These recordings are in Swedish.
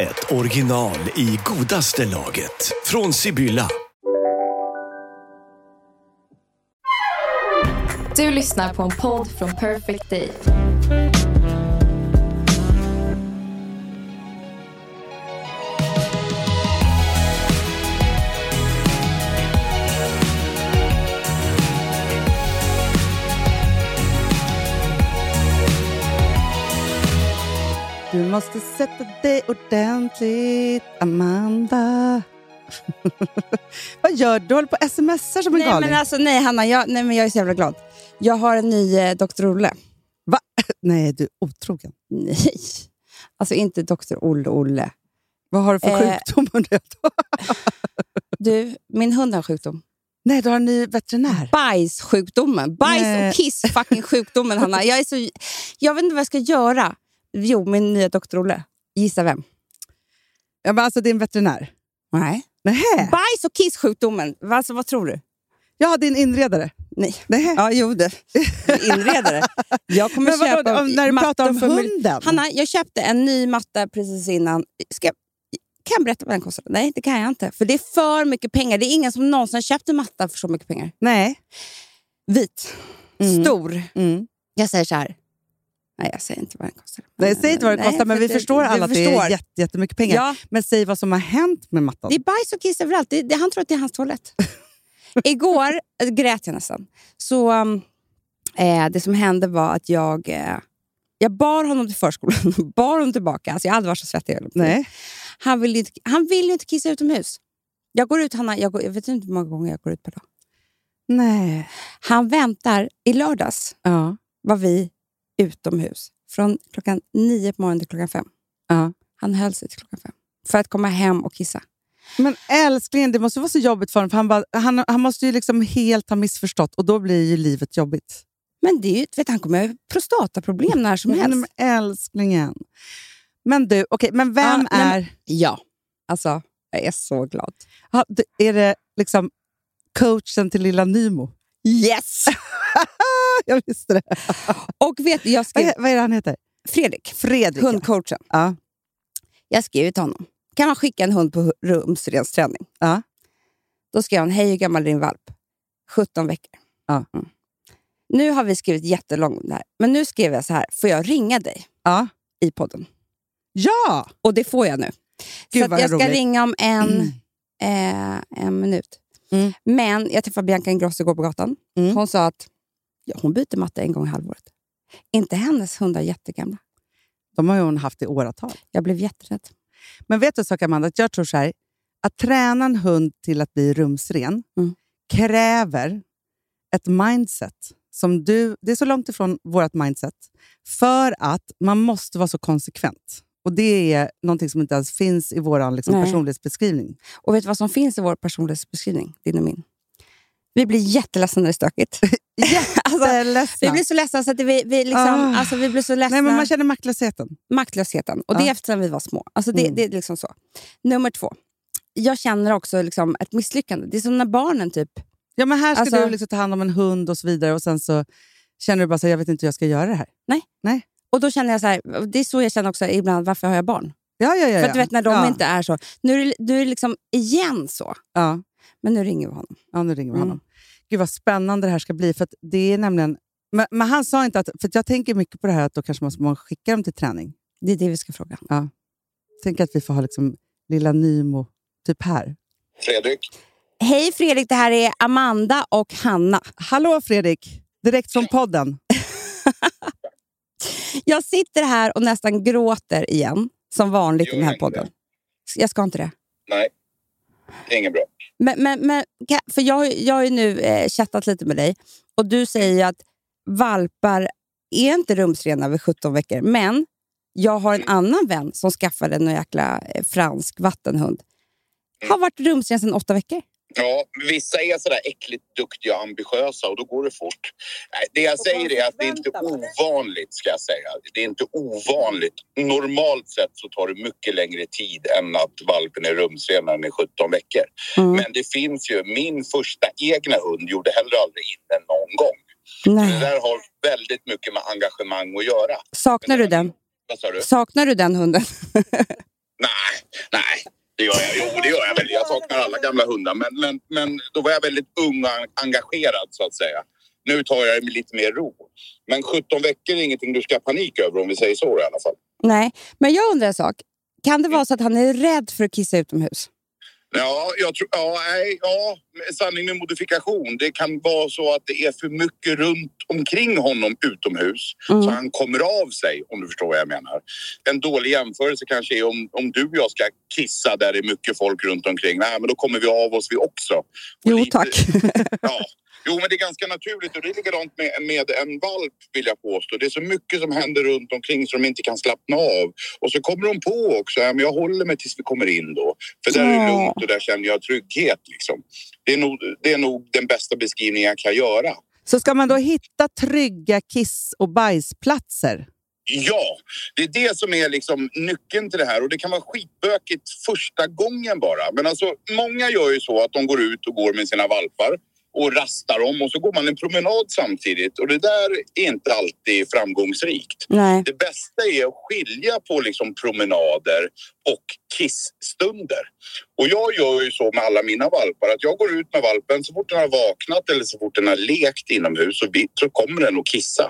ett original i godaste laget. Från Sibylla. Du lyssnar på en podd från Perfect Day. Du måste sätta dig ordentligt, Amanda. Vad gör du? Du håller på och smsar som en Nej, galning. men alltså, nej, Hanna, jag, nej, men jag är så jävla glad. Jag har en ny eh, Dr. Olle. Va? Nej, du är otrogen. Nej, alltså inte Dr. Olle Olle. Vad har du för Eh. sjukdom undrar jag då? Du, min hund har sjukdom. Nej, du har en ny veterinär. Bajssjukdomen. Bajs Nej. och kiss fucking sjukdomen, Hanna. Jag, är så, jag vet inte vad jag ska göra. Jo, min nya Dr. Olle. Gissa vem? Ja, men alltså din veterinär? Nej. Nähä? Bajs och kiss-sjukdomen. Alltså, vad tror du? Ja, din inredare? Nej. Nähä? Ja, jo det. Inredare. Jag kommer Men vadå, köpa om- när du pratar om hunden? Hanna, jag köpte en ny matta precis innan. Ska jag, kan jag berätta vad den kostade? Nej, det kan jag inte. För det är för mycket pengar. Det är ingen som någonsin har köpt en matta för så mycket pengar. Nej. Vit. Mm. Stor. Mm. Jag säger så här. Nej, jag säger inte vad den kostar. Nej, säg inte vad det Nej, kostar, men vi det- förstår alla att det förstår. är jätte, jättemycket pengar. Ja, Men säg vad som har hänt med mattan. det är bajs och kiss överallt. Det, det, han tror att det är hans toalett. Igår äh, grät jag nästan. Så um, eh, det som hände var att jag, eh, jag bar honom till förskolan. bar honom tillbaka. Alltså, jag har aldrig varit så svettig. Nej. Han vill, inte, han vill ju inte kissa utomhus. Jag går ut, Hanna, jag, går, jag vet inte hur många gånger jag går ut per dag. Nej. Han väntar. I lördags Ja. var vi utomhus från klockan nio på morgonen till klockan fem. Ja. Han höll sig till klockan fem för att komma hem och kissa. Men älsklingen, det måste vara så jobbigt för honom. För han, bara, han, han måste ju liksom helt ha missförstått och då blir ju livet jobbigt. Men det är ju, vet, han kommer ha prostataproblem när som helst. Men älsklingen. Men du, okej, men vem Ja, nej, men- är... Ja, alltså jag är så glad. Ja, är det liksom coachen till lilla Nymo? Yes! Jag visste det. och vet jag Vad skrev är, vad är det han heter? Fredrik, Fredrik. hundcoachen. Ja. Jag skrev till honom. Kan man skicka en hund på rumsrensträning? Ja. Då skrev han, hej hur gammal är din valp? 17 veckor. Ja. Mm. Nu har vi skrivit jättelångt om det här. Men nu skrev jag så här, får jag ringa dig Ja. i podden? ja! Och det får jag nu. Gud, så vad jag ska roligt. ringa om en, eh, en minut. Mm. Men jag träffade Bianca Ingrosso igår på gatan. Mm. Hon sa att ja, hon byter matta en gång i halvåret. Inte hennes hundar jättegamla. De har ju hon haft i åratal. Jag blev jätterädd. Men vet du sak Amanda? Att jag tror så här, att träna en hund till att bli rumsren Mm. kräver ett mindset. Som du, det är så långt ifrån vårt mindset. För att man måste vara så konsekvent. Och Det är någonting som inte ens finns i vår liksom, Nej. personlighetsbeskrivning. Och vet du vad som finns i vår personlighetsbeskrivning? Din och min. Vi blir jätteledsna när det är stökigt. alltså, Jätteledsna. vi blir så ledsna så att vi, vi, liksom, Ah. alltså, vi blir så ledsna. Nej, men man känner maktlösheten. maktlösheten. Och det är Ja. efter att vi var små. Alltså det, Mm. det är liksom så. Nummer två. Jag känner också liksom ett misslyckande. Det är som när barnen typ... Ja, men här ska Alltså- du liksom ta hand om en hund och så vidare och sen så känner du bara så jag vet inte hur jag ska göra det här. Och då känner jag så här, det är så jag känner också ibland, varför har jag barn? Ja, ja, ja, För ja. att du vet när de ja. inte är så. Nu är det, nu är det liksom igen så. Ja. Men nu ringer vi honom. Ja, nu ringer vi Mm. honom. Gud vad spännande det här ska bli. För att det är nämligen, men, men han sa inte att... För att jag tänker mycket på det här att då kanske måste man skicka dem till träning. Det är det vi ska fråga. Tänk att vi får ha liksom lilla Nymo typ här. Fredrik. Hej Fredrik, det här är Amanda och Hanna. Hallå Fredrik! Direkt från podden. Jag sitter här och nästan gråter igen, som vanligt i den här podden. Jag ska inte det. Nej, det är inget bra. Men, men, men, för jag, jag har ju nu eh, chattat lite med dig och du säger att valpar är inte rumsrena vid 17 veckor. Men Jag har en annan vän som skaffade en jäkla eh, fransk vattenhund. Har varit rumsren sedan åtta veckor. Ja, vissa är sådär äckligt duktiga och ambitiösa och då går det fort. Det jag säger är att det är inte ovanligt, ska jag säga. Det är inte ovanligt. Normalt sett så tar det mycket längre tid än att valpen är rumsren när den är 17 veckor. Mm. Men det finns ju, min första egna hund gjorde heller aldrig in den någon gång. Det Nej. där har väldigt mycket med engagemang att göra. Saknar du den? Vad sa du? Saknar du den hunden? Nej, nej. Det gör jag. Jo, det gör jag väl. Jag saknar alla gamla hundar. Men, men, men då var jag väldigt ung och engagerad så att säga. Nu tar jag det med lite mer ro. Men 17 veckor är ingenting du ska ha panik över om vi säger så i alla fall. Nej, men jag undrar en sak. Kan det vara så att han är rädd för att kissa utomhus? Ja, jag tror, ja, nej, ja, sanning med modifikation. Det kan vara så att det är för mycket runt omkring honom utomhus Mm. så han kommer av sig om du förstår vad jag menar. En dålig jämförelse kanske är om, om du och jag ska kissa där det är mycket folk runt omkring. Nej, men då kommer vi av oss vi också. Och Jo, lite- tack. Ja. Jo, men det är ganska naturligt och det är likadant med, med en valp vill jag påstå. Det är så mycket som händer runt omkring så de inte kan slappna av. Och så kommer de på också, ja, men jag håller mig tills vi kommer in då. För där är det Ja. lugnt och där känner jag trygghet liksom. Det är nog, det är nog den bästa beskrivningen jag kan göra. Så ska man då hitta trygga kiss och bajsplatser? Ja, det är det som är liksom nyckeln till det här och det kan vara skitbökigt första gången bara. Men alltså många gör ju så att de går ut och går med sina valpar och rastar dem och så går man en promenad samtidigt och det där är inte alltid framgångsrikt. Nej. Det bästa är att skilja på liksom promenader och kissstunder. Och jag gör ju så med alla mina valpar att jag går ut med valpen så fort den har vaknat eller så fort den har lekt inomhus så, så kommer den att kissa.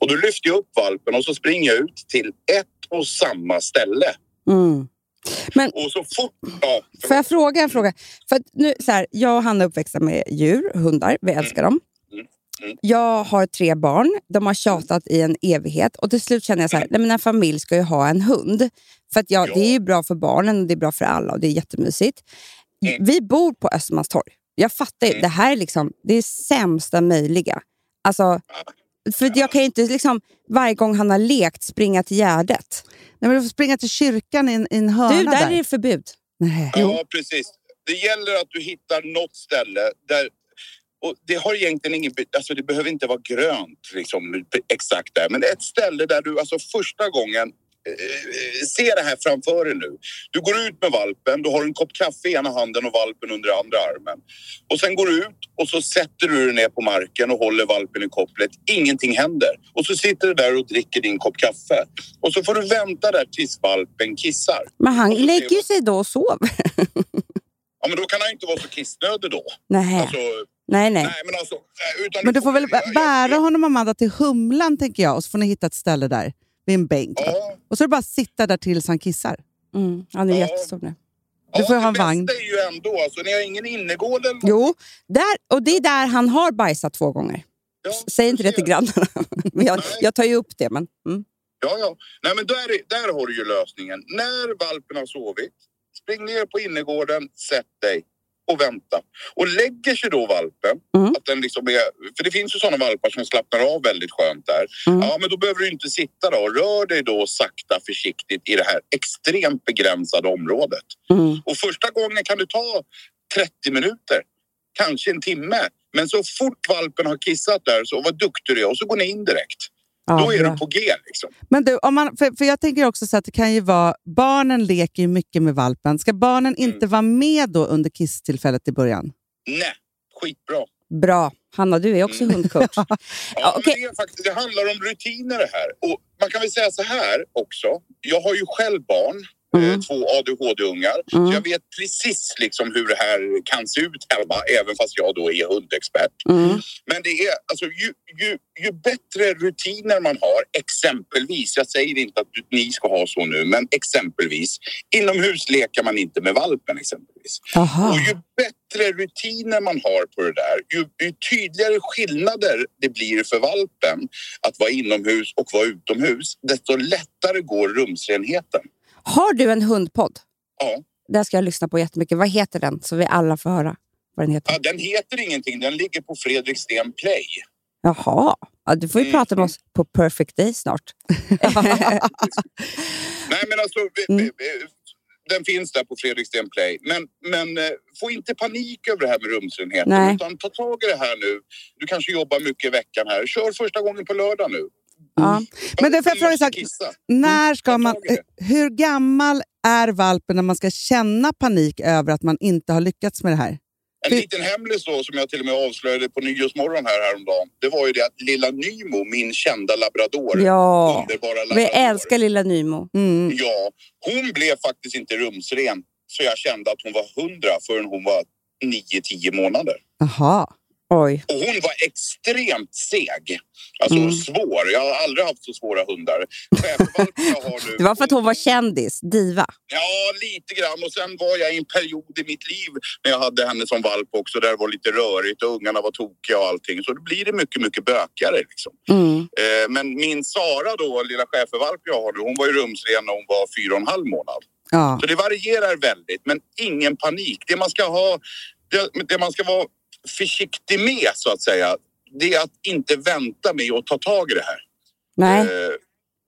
Och då lyfter jag upp valpen och så springer jag ut till ett och samma ställe. Mm. Och så fort... Ja, Får jag fråga en fråga? För nu, så här, jag och Hanna är uppväxta med djur, hundar. Vi älskar dem. Mm. Mm. Jag har tre barn. De har tjatat i en evighet. Och till slut känner jag så här, nej, men en familj ska ju ha en hund. För att ja, Ja. det är ju bra för barnen och det är bra för alla och det är jättemysigt. Mm. Vi bor på Östermalmstorg. Jag fattar ju, Mm. det här är liksom det är sämsta möjliga. Alltså, för jag kan ju inte liksom, varje gång han har lekt springa till Gärdet. Nej, men du får springa till kyrkan i en, i en hörna Du, där är det förbud. Nej. Ja, precis. Det gäller att du hittar något ställe där... Och det har egentligen ingen... Alltså det behöver inte vara grönt liksom, exakt där. Men ett ställe där du alltså första gången eh, ser det här framför dig nu. Du går ut med valpen, du har en kopp kaffe i ena handen och valpen under andra armen. Och sen går du ut och så sätter du dig ner på marken och håller valpen i kopplet. Ingenting händer. Och så sitter du där och dricker din kopp kaffe. Och så får du vänta där tills valpen kissar. Men han lägger sig då och sover. Ja, men då kan han inte vara så kissnödig då. Nej, Alltså, nej, nej. nej, men alltså... eh, Men du får väl jag- jag- bära honom Amanda till Humlan tänker jag och så får ni hitta ett ställe där vid en bänk. Ja, Och så är det bara att sitta där tills han kissar. Mm, han är Ja. jättestor nu. Du får ja, ha en det vagn. bästa är ju ändå, alltså ni har ingen innergård eller? Jo, där, och det är där han har bajsat två gånger. Ja, Säg inte det till grannarna. Men jag, jag tar ju upp det. Men, mm. Ja, ja. Nej, men där, är- där har du ju lösningen. När valpen har sovit, spring ner på innergården, sätt dig och vänta. Och lägger sig då valpen, Mm. att den liksom är, för det finns ju sådana valpar som slappnar av väldigt skönt där. Mm. Ja, men då behöver du inte sitta då. Rör dig då sakta försiktigt i det här extremt begränsade området. Mm. Och första gången kan du ta 30 minuter, kanske en timme. Men så fort valpen har kissat där, så vad duktig du är och så går ni in direkt. Ja, Då är bra. du på G liksom. Men du, om man, för, för jag tänker också så att det kan ju vara, barnen leker ju mycket med valpen. Ska barnen Mm. inte vara med då under kisstillfället i början? Nej, skitbra. Bra. Hanna, du är också hundcoach. Ja, Ja, okej. men det, är faktiskt, det handlar om rutiner det här. Och man kan väl säga så här också. Jag har ju själv barn, Mm. eh, två ADHD-ungar. Mm. Så jag vet precis liksom hur det här kan se ut hemma, även fast jag då är hundexpert. Mm. Men det är alltså ju, ju, ju bättre rutiner man har, exempelvis, jag säger inte att ni ska ha så nu, men exempelvis inomhus leker man inte med valpen exempelvis. Aha. Och ju bättre rutiner man har på det där, ju, ju tydligare skillnader det blir för valpen att vara inomhus och vara utomhus, desto lättare går rumsrenheten. Har du en hundpodd? Ja. Den ska jag lyssna på jättemycket. Vad heter den? Så vi alla får höra vad den heter. Ja, den heter ingenting, den ligger på Fredrik Sten Play. Jaha, ja, du får ju Mm. prata med oss på Perfect Day snart. Nej, men alltså, vi, Mm. vi, vi, den finns där på Fredriksten Play. Men, men eh, få inte panik över det här med rumsrenheten. Utan ta tag i det här nu. Du kanske jobbar mycket i veckan här. Kör första gången på lördag nu. Ja. Men det får jag fråga sak, kissa. när ska man, hur gammal är valpen när man ska känna panik över att man inte har lyckats med det här? En liten hemlis då som jag till och med avslöjade på Nyårsmorgon här häromdagen. Det var ju det att lilla Nymo, min kända labrador. Ja, Underbara labrador. vi älskar lilla Nymo. Mm. Ja, hon blev faktiskt inte rumsren. Så jag kände att hon var hundra förrän hon var 9-10 månader. Jaha. Oj. Och hon var extremt seg. Alltså Mm. svår. Jag har aldrig haft så svåra hundar. Nu... Det var för att hon var kändis, diva. Ja, lite grann. Och sen var jag i en period i mitt liv när jag hade henne som valp också där det var lite rörigt och ungarna var tokiga och allting. Så då blir det mycket, mycket bökigare liksom. Mm. Eh, men min Sara då, lilla schäfervalp jag har nu, hon var ju rumsren när hon var fyra och en halv månad. Ja. Så det varierar väldigt, men ingen panik. Det man ska ha, det, det man ska vara försiktig med så att säga, det är att inte vänta med att ta tag i det här. Nej, Eh,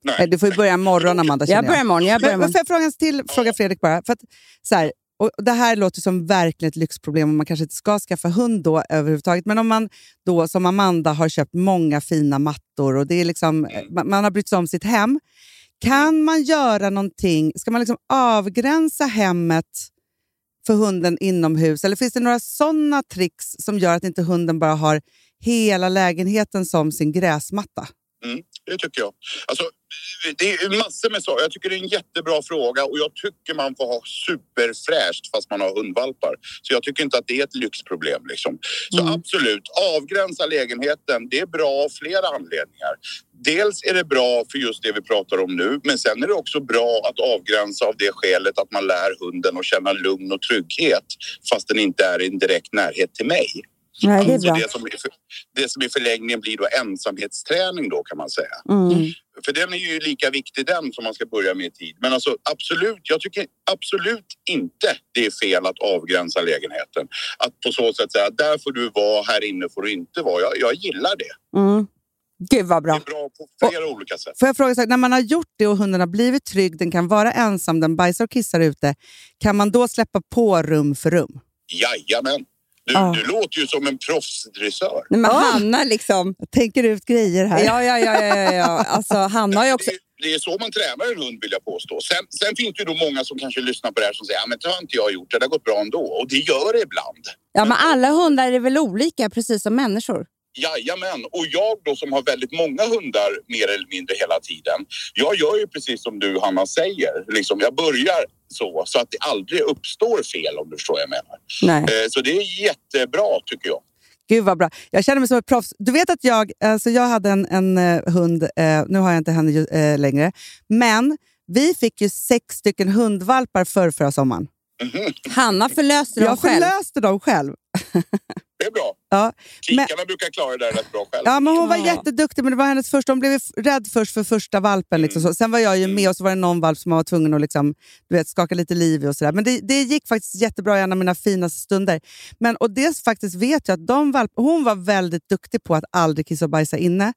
Nej, nej. Du får ju börja imorgon, Amanda. känner jag börjar imorgon. Jag börjar imorgon. får jag fråga till fråga Fredrik bara? För att, så här, och det här låter som verkligen ett lyxproblem och man kanske inte ska skaffa hund då överhuvudtaget. Men om man då som Amanda har köpt många fina mattor och det är liksom, man, man har brytt sig om sitt hem. Kan man göra någonting, ska man liksom avgränsa hemmet för hunden inomhus? Eller finns det några sådana tricks som gör att inte hunden bara har hela lägenheten som sin gräsmatta? Mm, det tycker jag. Alltså, det är massor med saker. Jag tycker det är en jättebra fråga och jag tycker man får ha superfräscht fast man har hundvalpar. Så jag tycker inte att det är ett lyxproblem. Liksom. Så Mm. absolut, avgränsa lägenheten. Det är bra av flera anledningar. Dels är det bra för just det vi pratar om nu, men sen är det också bra att avgränsa av det skälet att man lär hunden att känna lugn och trygghet fast den inte är i en direkt närhet till mig. Nej, det är bra. det, som, i för- det som i förlängningen blir då ensamhetsträning då kan man säga. Mm. För den är ju lika viktig den som man ska börja med i tid. Men alltså absolut, jag tycker absolut inte det är fel att avgränsa lägenheten. Att på så sätt säga, där får du vara, här inne får du inte vara. Jag, jag gillar det. Mm. Gud vad Det bra. är bra på flera olika sätt. Får jag fråga, så här, när man har gjort det och hunden har blivit trygg, den kan vara ensam, den bajsar och kissar ute, kan man då släppa på rum för rum? Jajamän. Du, Ja. du låter ju som en proffsdressör. Nej, men. Hanna liksom... Jag tänker ut grejer här. Ja, ja, ja. ja, ja, ja. Alltså, Hanna har ju också... Det, det är så man tränar en hund vill jag påstå. Sen, sen finns det ju då många som kanske lyssnar på det här som säger, ja men det har inte jag gjort, det har gått bra ändå. Och det gör det ibland. Ja, men alla hundar är väl olika, precis som människor? Jajamän, och jag då som har väldigt många hundar mer eller mindre hela tiden. Jag gör ju precis som du Hanna säger. Liksom, jag börjar så, så att det aldrig uppstår fel om du förstår vad jag menar. Nej. Eh, så det är jättebra tycker jag. Gud vad bra. Jag känner mig som ett proffs. Du vet att jag, alltså jag hade en, en eh, hund, eh, nu har jag inte henne eh, längre, men vi fick ju sex stycken hundvalpar förr, förra sommaren. Mhm, Hanna förlöste dem Jag själv. förlöste dem själv. det är bra. Ja, Kikarna brukar klara det där rätt bra själv. Ja, men hon var Ja. jätteduktig, men det var hennes första. Hon blev rädd först för första valpen. Liksom, så. Sen var jag ju med och så var det någon valp som man var tvungen att liksom, du vet, skaka lite liv i och sådär. Men det, det gick faktiskt jättebra i en av mina finaste stunder. Men, och det faktiskt vet jag att de valp, hon var väldigt duktig på att aldrig kissa och bajsa inne.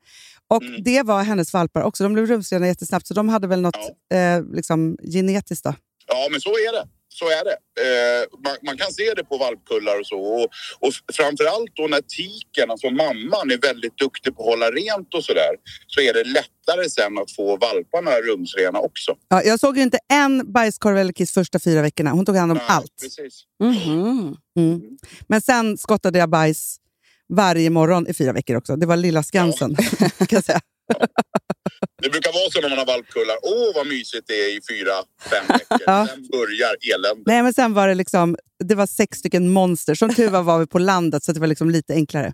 Och Mm. det var hennes valpar också. De blev rumsrena jättesnabbt, så de hade väl något eh, liksom, genetiskt. Då. Ja, men så är det. Så är det. Eh, man, man kan se det på valpkullar och så. Och, och framförallt då när tiken, alltså mamman, är väldigt duktig på att hålla rent och sådär så är det lättare sen att få valparna rumsrena också. Ja, jag såg ju inte en bajskorv eller kiss första fyra veckorna. Hon tog hand om Nej, allt. Precis. Mhm. Mm. Men sen skottade jag bajs varje morgon i fyra veckor också. Det var lilla Skansen. kan jag säga. Det brukar vara så när man har valpkullar. Åh, vad mysigt det är i fyra, fem veckor. Ja. Sen börjar eländet. Nej, men sen var det liksom, det var sex stycken monster. Som tur var var vi på landet så det var liksom lite enklare.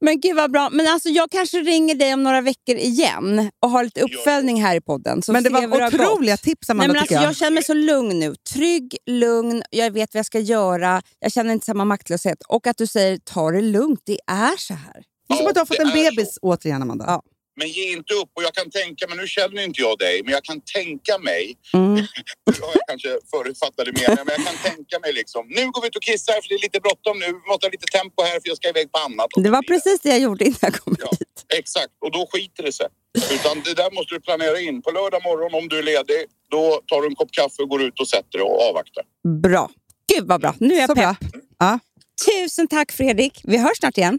Men gud vad bra. Men alltså, jag kanske ringer dig om några veckor igen och har lite uppföljning här i podden. Så men det var otroliga tips Nej, Amanda, men alltså, jag. jag känner mig så lugn nu. Trygg, lugn, jag vet vad jag ska göra. Jag känner inte samma maktlöshet. Och att du säger ta det lugnt, det är så här. Det är som att du har fått en bebis så. återigen, Amanda. Ja. Men ge inte upp och jag kan tänka mig, nu känner inte jag dig, men jag kan tänka mig, Mm. nu har jag kanske förutfattade meningar, men jag kan tänka mig liksom, nu går vi ut och kissar för det är lite bråttom nu, vi måste ha lite tempo här för jag ska iväg på annat. Det var precis det jag gjorde innan jag kom Ja, hit. exakt. Och då skiter det sig. Utan det där måste du planera in. På lördag morgon om du är ledig, då tar du en kopp kaffe och går ut och sätter dig och avvaktar. Bra. Gud vad bra. Nu är jag Så pepp. bra. Ja. Tusen tack Fredrik. Vi hörs snart igen.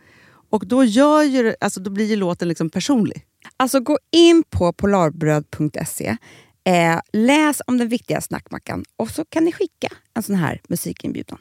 Och då, gör ju, alltså, då blir ju låten liksom personlig. Alltså gå in på polarbröd.se Eh, läs om den viktiga snackmackan och så kan ni skicka en sån här musikinbjudan.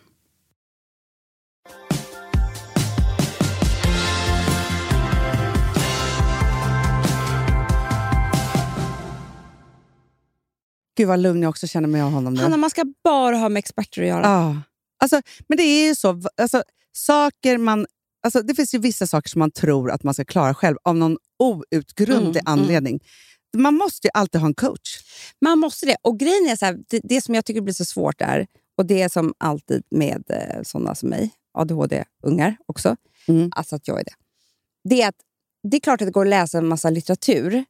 Gud vad lugn jag också känner mig av honom nu. Hanna, man ska bara ha med experter att göra. Ja. Alltså, men det är ju så. Alltså, saker man, alltså, det finns ju vissa saker som man tror att man ska klara själv av någon outgrundlig Mm, mm. anledning. Man måste ju alltid ha en coach. Man måste det. Och grejen är så här, det, det som jag tycker blir så svårt är, och det är som alltid med eh, sådana som mig, ADHD-ungar också, Mm. alltså att jag är det. Det är att det är klart att det går att läsa en massa litteratur,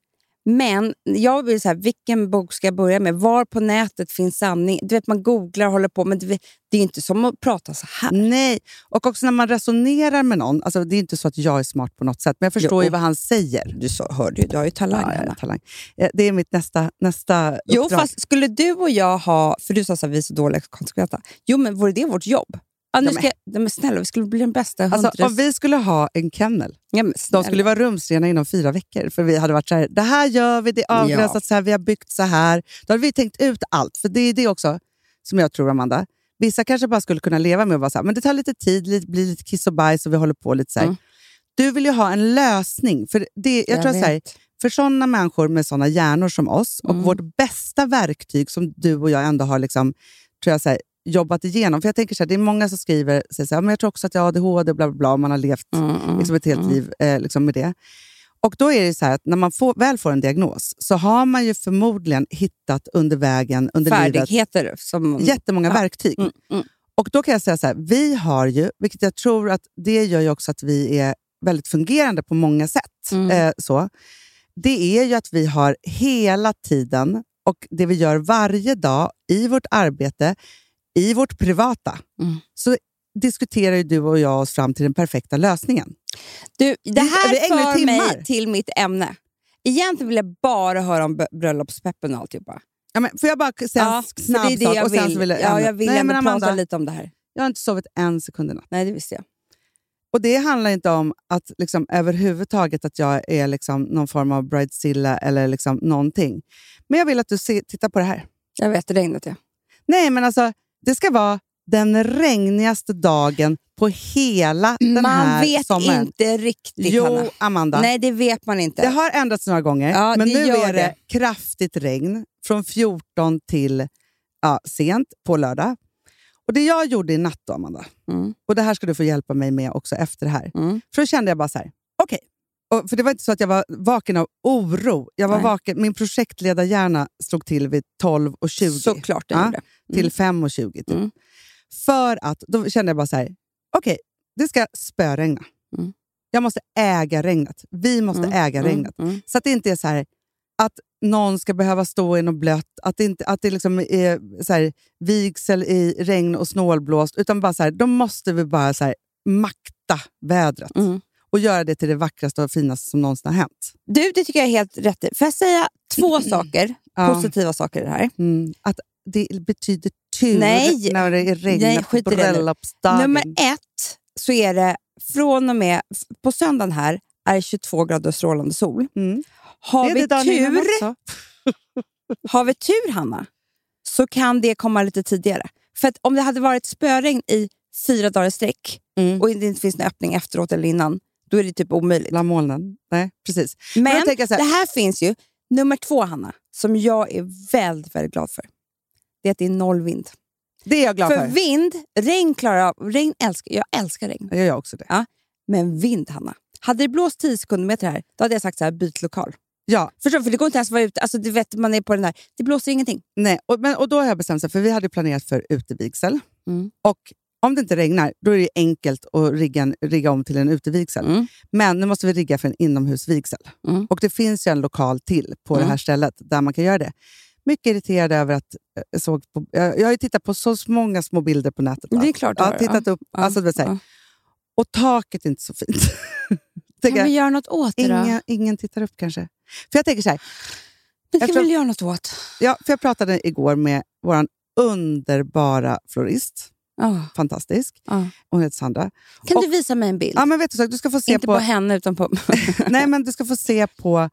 men jag vill så här, vilken bok ska jag börja med? Var på nätet finns sanning? Du vet, man googlar och håller på, men det, det är inte som att prata så här. Nej, och också när man resonerar med någon. Alltså, det är inte så att jag är smart på något sätt, men jag förstår Jo. ju vad han säger. Du så, hörde ju, du har ju talang. Ja, jag talang. Eh, Det är mitt nästa, nästa Jo, uppdrag. fast skulle du och jag ha... För du sa att vi är så dåliga konsekventa. Jo, men vore det vårt jobb? Ja, nu ska, jag- men snälla, vi skulle bli den bästa Alltså, hundrades... om vi skulle ha en kennel, ja, de skulle vara rumsrena inom fyra veckor. För vi hade varit så här, det här gör vi, det är avgränsat Ja. så här, vi har byggt så här. Då hade vi tänkt ut allt. För det är det också som jag tror, Amanda. Vissa kanske bara skulle kunna leva med att vara så här, men det tar lite tid, lite, blir lite kiss och bajs och vi håller på lite så här. Mm. Du vill ju ha en lösning. För det, jag, tror så här, för sådana människor med såna hjärnor som oss och Mm. vårt bästa verktyg som du och jag ändå har liksom, tror jag, så här, jobbat igenom. För jag tänker så här, Det är många som skriver säger så här, men jag tror också att jag har ADHD, bla bla bla, man har levt Mm, mm, liksom ett helt mm. liv eh, liksom med det. Och då är det så här att när man får, väl får en diagnos så har man ju förmodligen hittat under vägen, under livet, Färdigheter som... jättemånga Ja. verktyg. Mm, mm. Och då kan jag säga så här, vi har ju, vilket jag tror att det gör ju också att vi är väldigt fungerande på många sätt. Mm. Eh, så. Det är ju att vi har hela tiden, och det vi gör varje dag i vårt arbete, i vårt privata, Mm. så diskuterar ju du och jag oss fram till den perfekta lösningen. Du, det här vi för timmar. mig till mitt ämne. Egentligen vill jag bara höra om bröllopspeppen och alltihopa. Ja, men får jag bara säga en för snabb det är det sak? jag och sen vill. så vill jag, ja, jag vill Nej, ändå men prata Amanda, lite om det här. Jag har inte sovit en sekund i natt. Nej, det visste jag. Och Det handlar inte om att liksom, överhuvudtaget att jag är liksom, någon form av bridezilla eller liksom, någonting. Men jag vill att du se, tittar på det här. Jag vet, regnet ja. Nej, men alltså, det ska vara den regnigaste dagen på hela den Man här vet sommaren. inte riktigt, Jo, Hanna. Amanda. Nej, det vet man inte. Det har ändrats några gånger, Ja, men nu är det, det. kraftigt regn från 14 till ja, sent på lördag. Och Det jag gjorde i natt, då, Amanda, Mm. och det här ska du få hjälpa mig med också efter det här. Mm. För då kände jag bara så här, okej. Och För det var inte så att jag var vaken av oro. Jag var Nej. vaken, min projektledarhjärna slog till vid 12 och 20 Såklart den Ja. gjorde. Till Mm. 5 och 20. Typ. Mm. För att, då kände jag bara så här, okej, det ska spöregna. Mm. Jag måste äga regnet. Vi måste Mm, äga mm, regnet. mm. Så att det inte är så här att någon ska behöva stå i något blött, att det, inte, att det liksom är så här, vigsel i regn och snålblåst, utan bara så här, då måste vi bara så här, makta vädret Mm. och göra det till det vackraste och finaste som någonsin har hänt. Du, det tycker jag är helt rätt i. Får jag säga två saker, positiva saker i det här? Mm. Att det betyder tur Nej. när det regnar på bröllopsdagen. Nummer ett så är det från och med på söndagen här är det 22 grader strålande sol. Mm. Har vi tur, har vi tur Hanna, så kan det komma lite tidigare. För att om det hade varit spöregn i fyra dagar i sträck Mm. och det inte finns någon öppning efteråt eller innan, då är det typ omöjligt. Bland molnen. Nej, precis. Men så här- det här finns ju. Nummer två, Hanna, som jag är väldigt, väldigt glad för. Det är att det är noll vind. Det är jag glad för för. vind, regn klarar jag av. Regn älskar, jag älskar regn. Jag gör också det. Men vind, Hanna. Hade det blåst 10 sekundmeter här, då hade jag sagt så här, byt lokal. Ja, Förstår du? För det går inte ens att vara ute. Alltså, du vet, man är på den där. Det blåser ingenting. nej. Och, men, och då har jag bestämt mig, för vi hade planerat för utevigsel. Mm. Och om det inte regnar, då är det enkelt att rigga, en- rigga om till en utevigsel. Mm. Men nu måste vi rigga för en inomhusvigsel. Mm. Och det finns ju en lokal till på det Mm. här stället där man kan göra det. Mycket irriterad över att eh, jag såg på, jag, jag har ju tittat på så många små bilder på nätet. Det är klart du jag har, tittat upp. Ja, Alltså, det ja. Och taket är inte så fint. Kan vi göra något åt det då? ingen, tittar upp kanske. För jag tänker så här, Men jag kan vi göra något åt? ja, för jag pratade igår med vår underbara florist. Ja, Fantastisk. ja. Hon heter Sandra. Kan Och- du visa mig en bild? Ja, men vet du, så, du ska få se inte på... på, henne, utan på... nej, men du ska få se på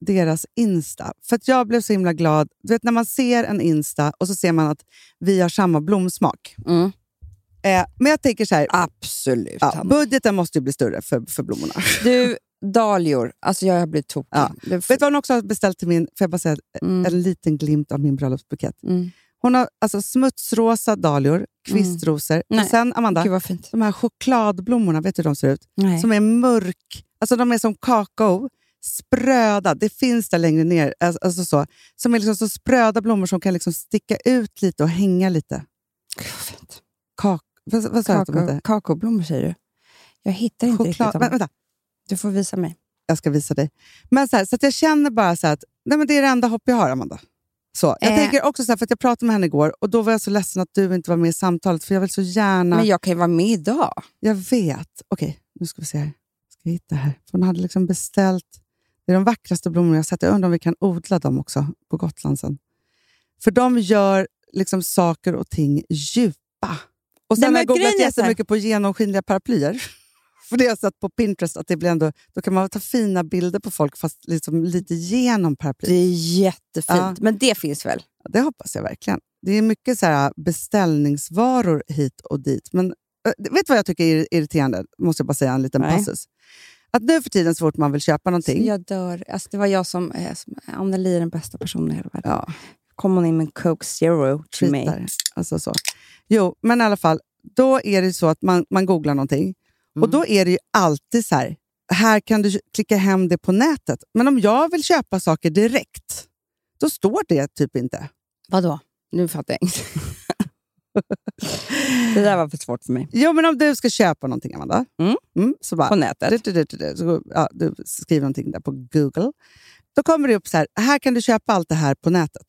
deras Insta. För att jag blev så himla glad. Du vet när man ser en Insta och så ser man att vi har samma blomsmak. Mm. Eh, men jag tänker så här, Absolut. ja, budgeten måste ju bli större för, för blommorna. Du, dahlior. Alltså jag har blivit tokig. Ja. Det- Vet du vad hon också har beställt till min, får jag bara säga, Mm. en liten glimt av min bröllopsbukett. Mm. Hon har alltså smutsrosa dahlior, kvistrosor och Nej. sen Amanda, Gud de här chokladblommorna, vet du hur de ser ut? Nej. Som är mörk, alltså de är som kakao, spröda. Det finns där längre ner. Alltså, alltså så, som är liksom så spröda blommor som kan liksom sticka ut lite och hänga lite. Fint. Kak, vad, vad sa jag att de Kakao, hette? kakaoblommor säger du? Jag hittar inte Choklad, riktigt vä- dem. vänta, Du får visa mig. jag ska visa dig. Men så, här, så att jag känner bara så att nej, men det är det enda hopp jag har, Amanda. Så, jag Eh. tänker också så här, för att jag pratade med henne igår och då var jag så ledsen att du inte var med i samtalet, för jag vill så gärna... Men jag kan ju vara med idag. Jag vet. Okej, nu ska vi se här. Ska jag hitta här? För hon hade liksom beställt... Det är de vackraste blommorna jag sett. Jag undrar om vi kan odla dem också på Gotland sen. För de gör liksom saker och ting djupa. Och sen Nej, har jag googlat jättemycket på genomskinliga paraplyer. För det har jag sett på Pinterest att det blir ändå, då kan man ta fina bilder på folk fast liksom lite genom Det paraplyet. är jättefint. Ja. Men det finns väl? Det hoppas jag verkligen. Det är mycket så här beställningsvaror hit och dit. Men äh, vet du vad jag tycker är irriterande? Måste jag bara säga en liten Nej. passus. Att nu för tiden så fort man vill köpa någonting. Jag dör. Alltså, det var jag som... Eh, som Anneli är den bästa personen i hela världen. Ja, kom hon in med en Coke Zero till mig. Alltså så. Jo, men i alla fall. Då är det så att man, man googlar någonting. Och Mm. då är det ju alltid så här. Här kan du klicka hem det på nätet. Men om jag vill köpa saker direkt, då står det typ inte. Vadå? Nu fattar jag inte. det där var för svårt för mig. Jo, men om du ska köpa någonting, Amanda. Mm. så bara, På nätet. Du, du, du, så, ja, du skriver någonting där på Google. Då kommer det upp så här, här kan du köpa allt det här på nätet.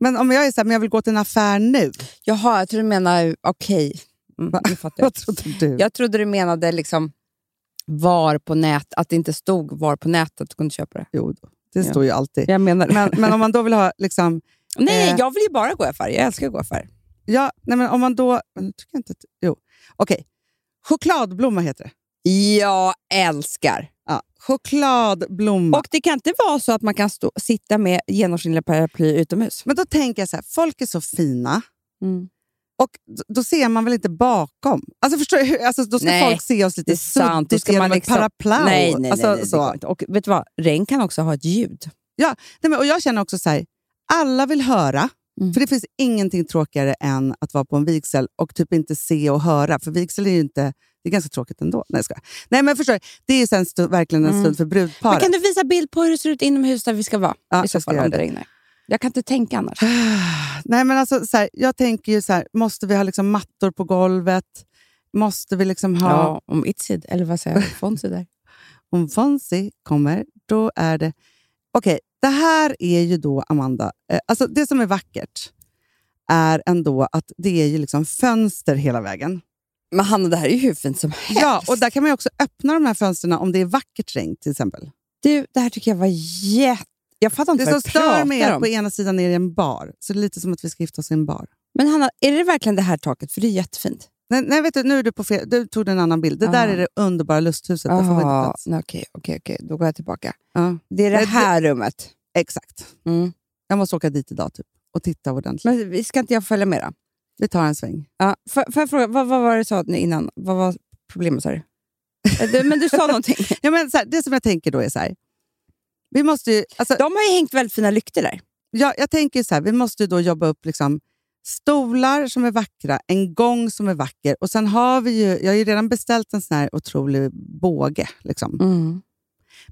Men om jag är så här, men jag vill gå till en affär nu. Jaha, jag tror du menar... Okej. Mm, Va? jag. Vad trodde du? jag trodde du menade liksom var på nät, att det inte stod var på nätet du kunde köpa det. Jo, det Ja. står ju alltid. Jag menar det. Men, men om man då vill ha... Liksom, Nej, eh, jag vill ju bara gå i affär. Jag älskar att gå i affär. Ja, nej, men om man då... Nu tycker jag inte att, jo, okej. Chokladblomma heter det. Jag älskar. Ja, chokladblomma. Och det kan inte vara så att man kan stå, sitta med genomskinliga paraply utomhus. men då tänker jag så här, folk är så fina. Mm. Och då ser man väl inte bakom? Alltså förstår du? Alltså, då ska Nej, folk se oss lite suddigt genom liksom, paraply. nej, nej, nej, alltså, nej, det så. Och vet du vad? Regn kan också ha ett ljud. Nej, men, och jag känner också så här, alla vill höra. Mm. För det finns ingenting tråkigare än att vara på en vigsel och typ inte se och höra. För vigsel är ju inte... Det är ganska tråkigt ändå. Nej, jag. Nej men förstår det är sen stu, verkligen en Mm. stund för brudparet. Kan du visa bild på hur det ser ut inomhus där vi ska vara? Ja, I så fall om det regnar. Jag kan inte tänka annars. Nej, men alltså, så här, jag tänker ju så här, måste vi ha liksom mattor på golvet? Måste vi liksom ha... Ja, om Itsid, eller vad säger jag? Fonzie där. Om Fonzie kommer, då är det... Okej, det här är ju då, Amanda, eh, alltså det som är vackert är ändå att det är ju liksom fönster hela vägen. Men Hanna, det här är ju hur fint som helst. Ja, och där kan man ju också öppna de här fönstren om det är vackert regn till exempel. Du, det här tycker jag var jätte... Jag fattar inte Det vad du pratar är att om. på ena sidan är det en bar, så det är lite som att vi ska gifta oss i en bar. Men Hanna, är det verkligen det här taket? För det är jättefint. Nej, nej vet du, nu är du på fel, du tog en annan bild. Det där Aha. är det underbara lusthuset. Där får vi inte nej, Okej, okej, okej. Då går jag tillbaka. Ja, Det är det Nej, det- här rummet. exakt. Mm. Jag måste åka dit idag typ, och titta ordentligt. Men vi- ska inte jag följa med då? Vi tar en sväng. Ja, får, får jag fråga, vad, vad var det du sa innan? Vad var problemet du? Eh? Men du sa någonting. Ja, men så här, det som jag tänker då är så här. Vi måste ju, alltså, De har ju hängt väldigt fina lyktor där. jag, jag tänker så här, vi måste ju då jobba upp liksom stolar som är vackra, en gång som är vacker och sen har vi ju, jag har ju redan beställt en sån här otrolig båge. Liksom. Mm.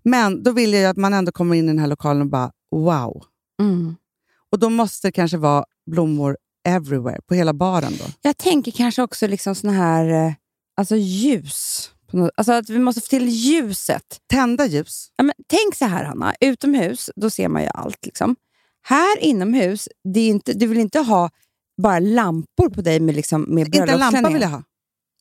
Men då vill jag ju att man ändå kommer in i den här lokalen och bara wow. Mm. Och då måste det kanske vara blommor everywhere, på hela baren. då. Jag tänker kanske också liksom såna här eh, alltså ljus. Alltså att vi måste få till ljuset. Tända ljus. Ja, men tänk så här, Hanna. Utomhus, då ser man ju allt. Liksom. Här inomhus, det är inte, du vill inte ha bara lampor på dig med, liksom, med Inte en lampa bröllopsklänningar. vill jag ha.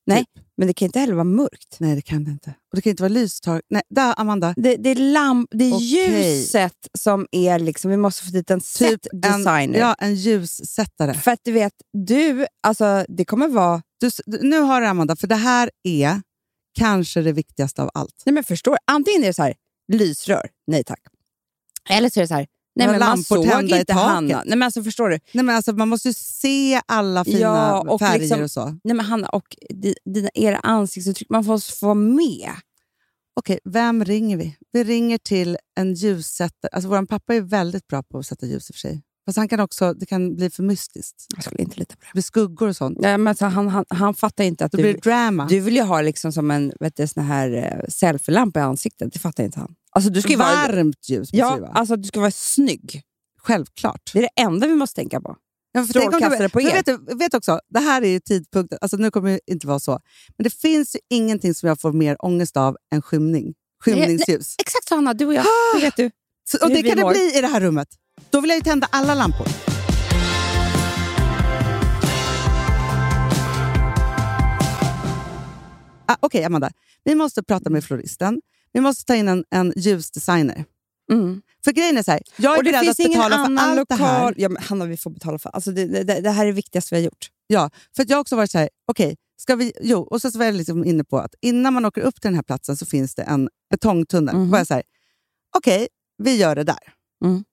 Nej, men det kan inte heller vara mörkt. Nej, det kan det inte. Och det kan inte vara lystag. Nej, där, Amanda. Det, det är, lamp, det är Okej. ljuset som är... Liksom, vi måste få dit en Typ en, set-designer. ja, en ljussättare. För att du vet, du, alltså, det kommer vara... Du- nu har du Amanda, för det här är kanske det viktigaste av allt. Nej, men förstår, antingen är det så här, lysrör, nej tack. Eller så är det så här, nej men man såg inte. Hanna. Nej men alltså förstår du? Nej, men alltså, man måste ju se alla fina Ja, och färger liksom- och så. Nej men Hanna, och di- dina, era ansiktsuttryck, man får få vara med. Okej, vem ringer vi? Vi ringer till en ljussättare. Alltså, vår pappa är väldigt bra på att sätta ljus i och för sig. Fast han kan också, det kan bli för mystiskt. Jag skulle inte lita på det. Blir skuggor och sånt. Nej, men alltså, han, han, han fattar inte att Då du, blir drama. du vill ju ha liksom som en vet du, sån här uh, selfie-lampa i ansiktet. Det fattar inte han. Alltså, du ska ju vara, Varmt ljus det ja, vara. alltså, du ska vara snygg. Självklart. Det är det enda vi måste tänka på. Ja, Strålkastare på er. Vet, du, vet också, det här är ju tidpunkten. Alltså, nu kommer det inte vara så. Men det finns ju ingenting som jag får mer ångest av än skymning. Skymningsljus. Exakt så Hanna, du och jag. Det vet du. Så, och det kan det mår. bli i det här rummet. Då vill jag ju tända alla lampor. Ah, Okej, Amanda. Vi måste prata med floristen. Vi måste ta in en, en ljusdesigner. Mm. För grejen är så här, jag är Och det beredd att ingen betala för allt det här. lokal... Ja, men Hanna, vi får betala för alltså, det, det, det här är det viktigaste vi har gjort. Ja, för jag har också varit så här, okej, ska vi... Jo, och så var jag liksom inne på att innan man åker upp till den här platsen så finns det en betongtunnel. Då var jag så här, okej, vi gör det där. Mm.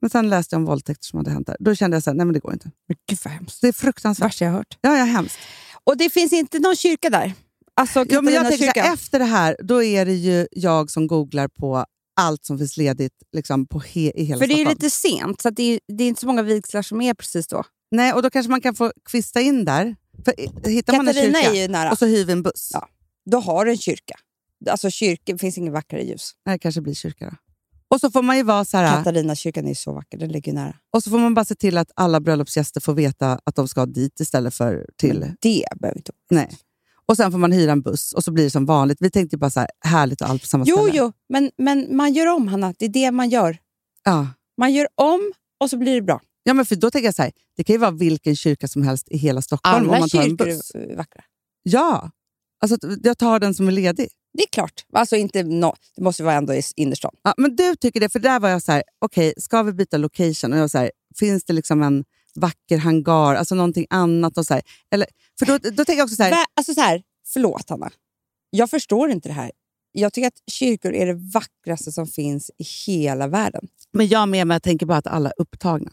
Men sen läste jag om våldtäkter som hade hänt där. Då kände jag så här, nej men det går inte. Men gud vad hemskt. Det är fruktansvärt. Värsta jag har hört. Ja, ja, hemskt. Och det finns inte någon kyrka där. Alltså Ja, men jag Katarina tänker så kyrka. här, efter det här, då är det ju jag som googlar på allt som finns ledigt liksom, på he, i hela För det är ju lite sent, så det, är, det är inte så många vigslar som är precis då. Nej, och då kanske man kan få kvista in där. För i- hittar man en Katarina kyrka är ju nära. och så hyr vi en buss. Ja. Då har du en kyrka. Alltså kyrka, det finns inget vackrare ljus. Nej, det kanske blir kyrka då. Och så får man ju vara så här... Katarina kyrkan är så vacker, den ligger nära. Och så får man bara se till att alla bröllopsgäster får veta att de ska dit istället för till... Men det behöver inte Nej. Och sen får man hyra en buss och så blir det som vanligt. Vi tänkte bara så här, härligt och allt på samma Jo, ställe. jo, men, men man gör om Hanna. Det är det man gör. Ja. Man gör om och så blir det bra. ja, men för då tänker jag så här, det kan ju vara vilken kyrka som helst i hela Stockholm om Alla man tar en kyrkor buss. är vackra. Ja, alltså jag tar den som är ledig. Det är klart. Alltså inte no, det måste vara ändå i innerstan. Ja, men du tycker det, för där var jag så här, okej, ska vi byta location? Och jag var så här, finns det liksom en vacker hangar, alltså någonting annat? Och så här, eller, för då, då tänker jag också så här, Va- Alltså så här, förlåt Hanna. Jag förstår inte det här. Jag tycker att kyrkor är det vackraste som finns i hela världen. men jag med mig, jag tänker bara att alla är upptagna.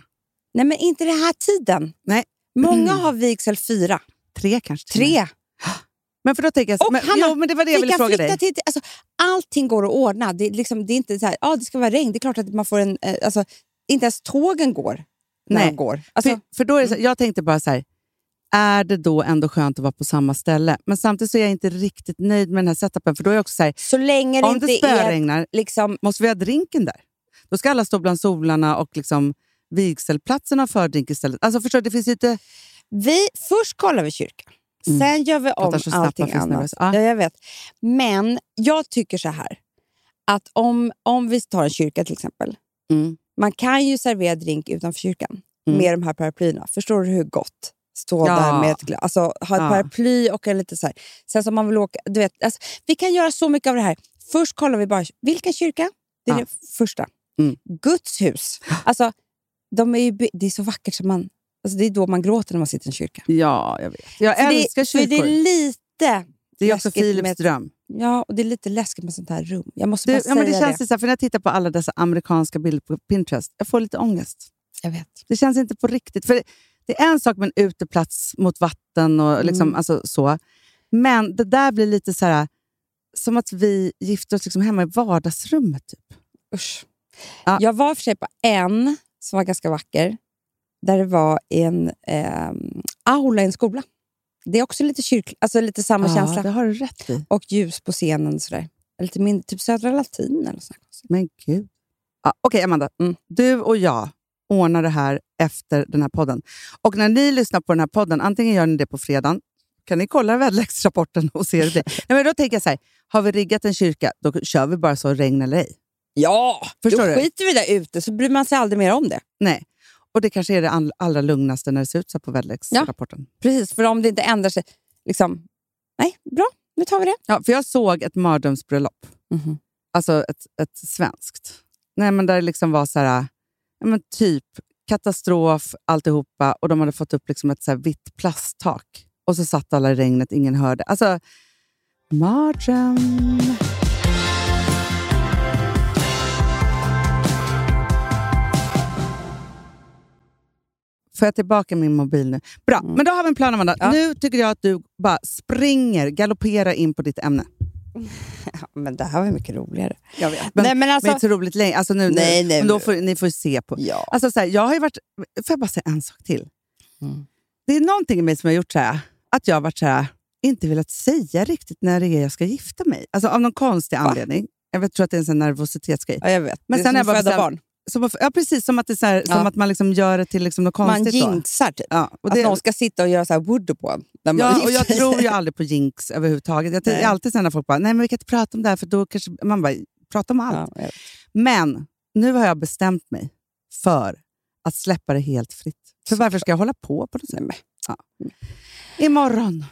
Nej, men inte den här tiden. Nej. Många har vigsel fyra, Tre kanske. tre. Men för då tänker jag, Och men, Hanna, jo, men det var det jag Vi ville fråga dig. till, alltså, allting går att ordna. Det är, liksom, det är inte så här, ah, det ska vara regn. Det är klart att man får en... Eh, alltså, inte ens tågen går när Nej. de går. Alltså, för, för då är så, jag tänkte bara så här, är det då ändå skönt att vara på samma ställe? Men samtidigt så är jag inte riktigt nöjd med den här setupen. För då är jag också så här, så länge det om det spöregnar, Liksom, måste vi ha drinken där? Då ska alla stå bland solarna och liksom vigselplatsen ha fördrink istället. Alltså förstår du, det finns inte... vi, först kollar vi kyrkan. Mm. Sen gör vi om så allting annat. Ja. Ja, jag vet. Men jag tycker så här. Att om, om vi tar en kyrka till exempel. Mm. Man kan ju servera drink utanför kyrkan Mm. med de här paraplyerna. Förstår du hur gott? Stå Ja. där med ett glas. Alltså, ha ett Ja. paraply och en lite så här. Sen som man vill åka... Du vet, alltså, vi kan göra så mycket av det här. Först kollar vi bara, vilken kyrka? Det är Ja. det första. Mm. Guds hus. Alltså, de är ju, det är så vackert som man... Alltså, det är då man gråter när man sitter i en kyrka. Ja, jag vet. Jag För älskar det, kyrkor. det är lite... Det är också Philips med- dröm. Ja, och det är lite läskigt med sånt här rum. Jag måste bara ja, säga men det känns det. Så här, för när jag tittar på alla dessa amerikanska bilder på Pinterest, jag får lite ångest. Jag vet. Det känns inte på riktigt. För det, det är en sak med en uteplats mot vatten och liksom, Mm. alltså, så. Men det där blir lite så här, som att vi gifter oss liksom hemma i vardagsrummet. Typ. Usch. Ja. Jag var för sig på en som var ganska vacker. Där det var en ehm, aula i en skola. Det är också lite alltså lite samma Ja, känsla. det har du rätt i. Och ljus på scenen. Sådär. Lite mindre, typ Södra Latin eller så. Men gud. Ja, Okej, Amanda. Mm. Du och jag ordnar det här efter den här podden. Och när ni lyssnar på den här podden, antingen gör ni det på fredagen, kan ni kolla väderleksrapporten och se det. Nej, men då tänker jag så här, har vi riggat en kyrka, då kör vi bara så regn eller ej. Ja, Förstår då du? skiter vi där ute så bryr man sig aldrig mer om det. Nej. Och det kanske är det all- allra lugnaste när det ser ut så här på väderleksrapporten. Precis, för om det inte ändrar sig. Liksom, nej, bra, nu tar vi det. Ja, för jag såg ett mardrömsbröllop. Mhm. Alltså ett, ett svenskt. Nej, men där det liksom var så här, ja, men typ katastrof alltihopa och de hade fått upp liksom ett så här vitt plasttak. Och så satt alla i regnet, ingen hörde. Alltså, mardröm. Får jag tillbaka min mobil nu? Bra, Mm. men då har vi en plan Amanda. Ja. Nu tycker jag att du bara springer, galopperar in på ditt ämne. Ja, men det här var mycket roligare. Jag vet. Men, Nej, men men alltså... inte så roligt längre. Alltså nu, Nej, nej, men då men- får, ni får se på. Ja. Alltså så här, jag har varit... Får jag bara säga en sak till? Mm. Det är någonting i mig som har gjort så här, att jag har varit så här, inte velat säga riktigt när det är jag ska gifta mig. Alltså av någon konstig Va? anledning. Jag vet, tror att det är en sån nervositetsgrej. ja, jag vet. Men det är sen som jag bara föda barn. Som, att- ja, precis. Som att, det så här, Ja. som att man liksom gör det till liksom något Man konstigt. då. jinxar typ. Ja, och att det, någon ska sitta och göra så här voodoo på när man ja, och jag tror ju aldrig på jinx överhuvudtaget. Jag, är alltid när folk bara, nej men vi kan inte prata om det här för då kanske... Man bara, prata om allt. Ja. Men nu har jag bestämt mig för att släppa det helt fritt. För varför ska jag hålla på på något sätt? Nej, men, Ja. Imorgon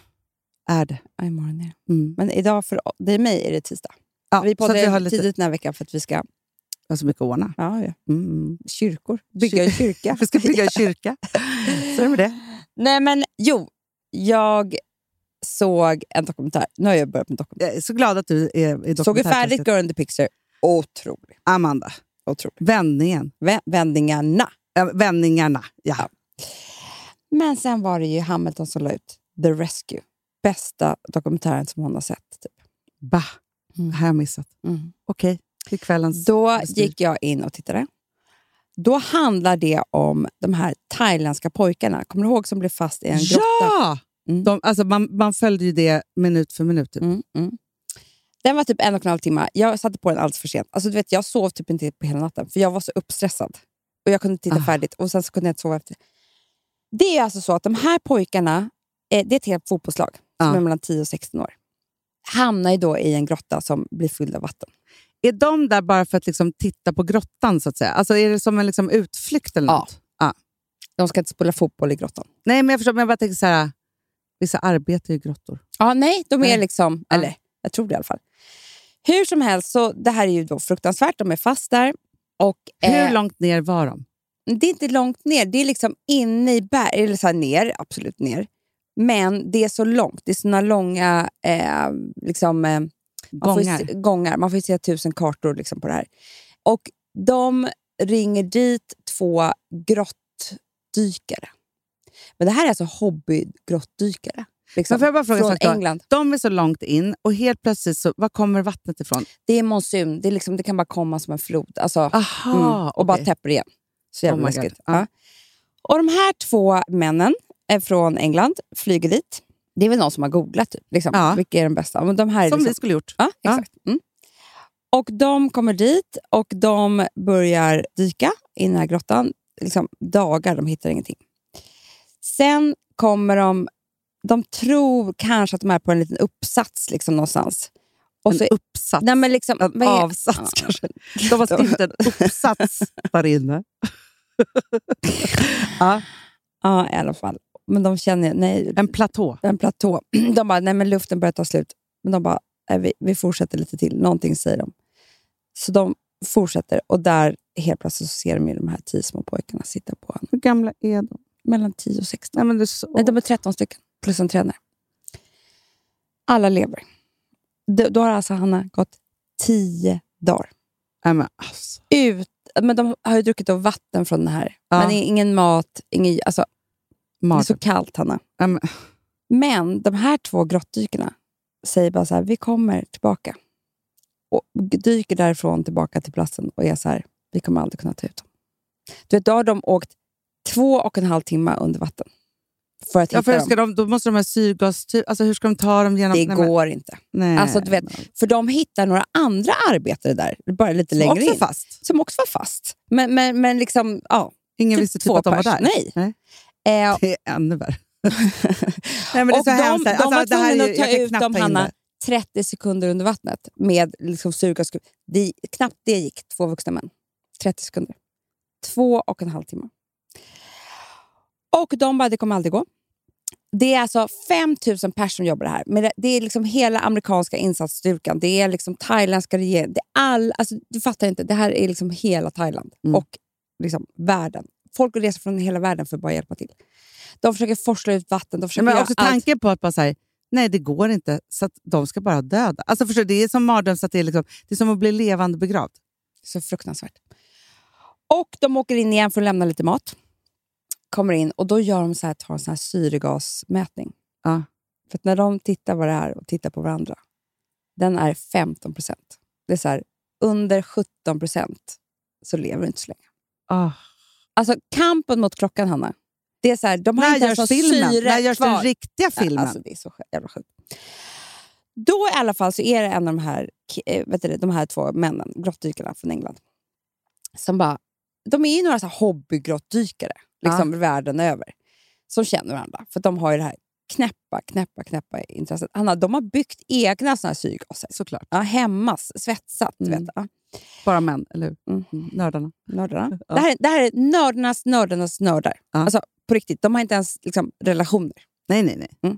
är det. ja, imorgon är det. Mm. Men idag för och mig är det tisdag. Ja, vi att poddar vi har lite, tidigt den här veckan för att vi ska... jag har så mycket att ordna. Ja, ja. Mm. Kyrkor. Bygga en kyrka. Vi ska bygga en kyrka. Så är det med det. Nej, men jo. Jag såg en dokumentär. Nu har jag börjat med dokumentär. Jag är så glad att du är i Såg färdigt Girl in the Picture. Otrolig. Amanda, Otrolig. vändningen. Vä- Vändningarna. Äh, vändningarna. Ja. Ja. Men sen var det ju Hamilton som la ut The Rescue. Bästa dokumentären som hon har sett. Typ. Bah, det här har jag missat. Okej, till kvällens... Då bestyr. gick jag in och tittade. Då handlar det om de här thailändska pojkarna. Kommer du ihåg som blev fast i en grotta? Ja! Mm. De, alltså man, man följde ju det minut för minut. Typ. Mm, mm. Den var typ en och en halv timme. Jag satte på den alldeles för sent. Alltså, du vet, jag sov typ inte på hela natten, för jag var så uppstressad. Och Jag kunde titta Ah. färdigt och sen så kunde jag inte sova efter. Det är alltså så att de här pojkarna, eh, det är ett helt fotbollslag som Ja. är mellan 10 och 16 år, hamnar ju då i en grotta som blir fylld av vatten. Är de där bara för att liksom titta på grottan? så att säga? Alltså Är det som en liksom utflykt eller Ja. något? De ska inte spela fotboll i grottan. Nej, men jag förstår. Men jag bara tänker så här, vissa arbetar ju i grottor. Ja, nej, de är Nej. liksom... Ja. Eller, jag tror det i alla fall. Hur som helst, så det här är ju då fruktansvärt. De är fast där. Och, Hur eh, långt ner var de? Det är inte långt ner. Det är liksom inne i berg. Eller så här ner, absolut ner. Men det är så långt. Det är såna långa eh, liksom, eh, Gångar? se, gångar. Man får se tusen kartor liksom på det här. Och de ringer dit två grottdykare. Men det här är alltså hobbygrottdykare. Liksom, får jag bara fråga från sak? England. De är så långt in och helt plötsligt, så, var kommer vattnet ifrån? Det är monsun. Det, är liksom, det kan bara komma som en flod. Alltså, Aha, mm, och bara okej. täpper igen. Så jävla Oh läskigt. Ja. Och de här två männen är från England, flyger dit. Det är väl någon som har googlat typ, liksom, Ja. vilka är de bästa. Men de här är Som liksom, vi skulle gjort. Ja, Ja. exakt. Mm. Och de kommer dit och de börjar dyka i den här grottan. Liksom dagar, de hittar ingenting. Sen kommer de... De tror kanske att de är på en liten uppsats liksom någonstans. Och en så, uppsats. nej, men liksom, en avsats Ja. kanske. De har skrivit en uppsats där inne. ja, Ja, i alla fall. Men de känner, nej, en platå. en platå. De bara, nej men luften börjar ta slut. Men de bara, nej, vi, vi fortsätter lite till. Någonting säger de. Så de fortsätter och där helt plötsligt så ser de ju de här tio små pojkarna sitta på en. Hur gamla är de? Mellan 10 och 16. Nej, men det är så... Nej, de är 13 stycken, plus en tränare. Alla lever. Då, då har alltså Hanna gått 10 dagar. Nej, men, alltså. Ut, men de har ju druckit av vatten från den här. Ja. Men ingen mat, ingen, alltså, det är så kallt Hanna. Nej, men, Men de här två grottdykarna säger bara så här, vi kommer tillbaka. Och dyker därifrån tillbaka till platsen och är så här, vi kommer aldrig kunna ta ut dem. Du vet, då har de åkt två och en halv timme under vatten. För att ja, hitta för dem. ska de, då måste de ha syrgas... Alltså, hur ska de ta dem genom... Det Nej, men- går inte. Nej, Alltså, du vet, men- För de hittar några andra arbetare där, bara lite Som längre också in. fast. Som också var fast. Men, men, men liksom, ja. Ingen typ visste typ att de var där. Nej. Nej. Eh, Det är ännu värre. Nej, men det är så de, hemskt. de Alltså, var här är tvungna att ta ut dem, Hanna, det. 30 sekunder under vattnet med liksom syrgasskruv. Det, knappt det gick, två vuxna män. 30 sekunder. Två och en halv timme. Och de bara, det kommer aldrig gå. Det är alltså 5 000 personer som jobbar här. Men det, det är liksom hela amerikanska insatsstyrkan. Det är liksom thailändska regeringen. Det är all, alltså, du fattar inte, det här är liksom hela Thailand Mm. och liksom världen. Folk reser från hela världen för att bara hjälpa till. De försöker forsla ut vatten. De försöker Men också allt. tanken på att bara säga nej det går inte, så att de ska bara döda. Alltså förstår, det är som mardröm, så att det, är liksom, det är som att bli levande begravd. Så fruktansvärt. Och de åker in igen för att lämna lite mat. kommer in och då gör de så här, tar en sån här syrgasmätning. Ja. För när de tittar vad det är och tittar på varandra, den är 15 procent. Det är så här, under 17 procent så lever du inte så länge. Ah. Alltså kampen mot klockan, Hanna. Det är så här, de har När inte ens filmen? syre När görs kvar. den riktiga filmen? Ja, alltså, det är så jävla sjukt. Då i alla fall så är det en av de här, eh, vet du, de här två männen, grottdykarna från England, som bara... De är ju några hobbygrottdykare liksom, världen över som känner varandra. För de har ju det här knäppa, knäppa, knäppa intresset. Hanna, de har byggt egna såna här syrgaser. Såklart. Ja, hemma, svetsat. Mm. Vet, du. Bara män, eller hur? Mm. Mm. Nördarna. nördarna. Ja. Det, här, det här är nördarnas nördarnas nördar. Ja. Alltså, på riktigt, de har inte ens liksom, relationer. Nej, nej, nej.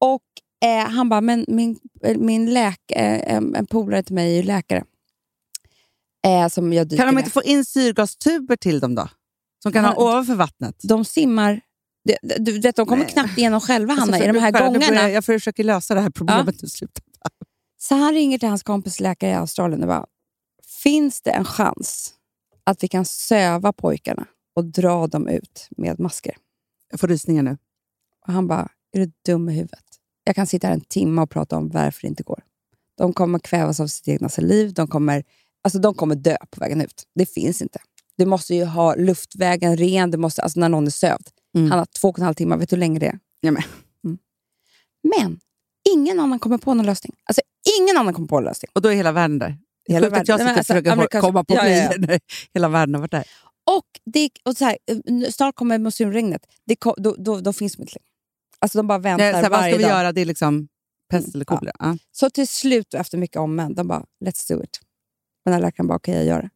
Och eh, han bara, men min, eh, min läk, eh, en, polare till mig är ju läkare. Eh, som jag Kan de med. inte få in syrgastuber till dem då? Som kan ha Ja, ovanför vattnet? De simmar... de- Du vet, de kommer Nej. knappt igenom själva, Hanna, Alltså, i de här nu gångarna. börjar- Jag försöker lösa det här problemet nu. Sluta. Så han ringer till hans kompis läkare i Australien och bara, finns det en chans att vi kan söva pojkarna och dra dem ut med masker? Jag får rysningar nu. Och han bara, är du dum i huvudet? Jag kan sitta här en timme och prata om varför det inte går. De kommer kvävas av sitt egna saliv. De kommer, alltså de kommer dö på vägen ut. Det finns inte. Du måste ju ha luftvägen ren. Du måste, alltså när någon är sövd. Mm. Han har två och en halv timme. Vet du hur länge det är? Ja, men. Men ingen annan kommer på någon lösning. Alltså ingen annan kommer på en lösning. Och då är hela världen där. Hela att jag världen. sitter och men försöker alltså, komma på ja, ja, när hela världen har varit där. Och, det, och så här, eh, snart kommer monsunregnet. Det, ko- då, då, då finns de inte längre. Alltså de bara väntar Nej, så här, vad varje ska vi dag. göra? Det är liksom pest eller ja. kolera. Ja. Så till slut, efter mycket om men, de bara “let's do it”. Men läkaren bara “okej, jag gör det”.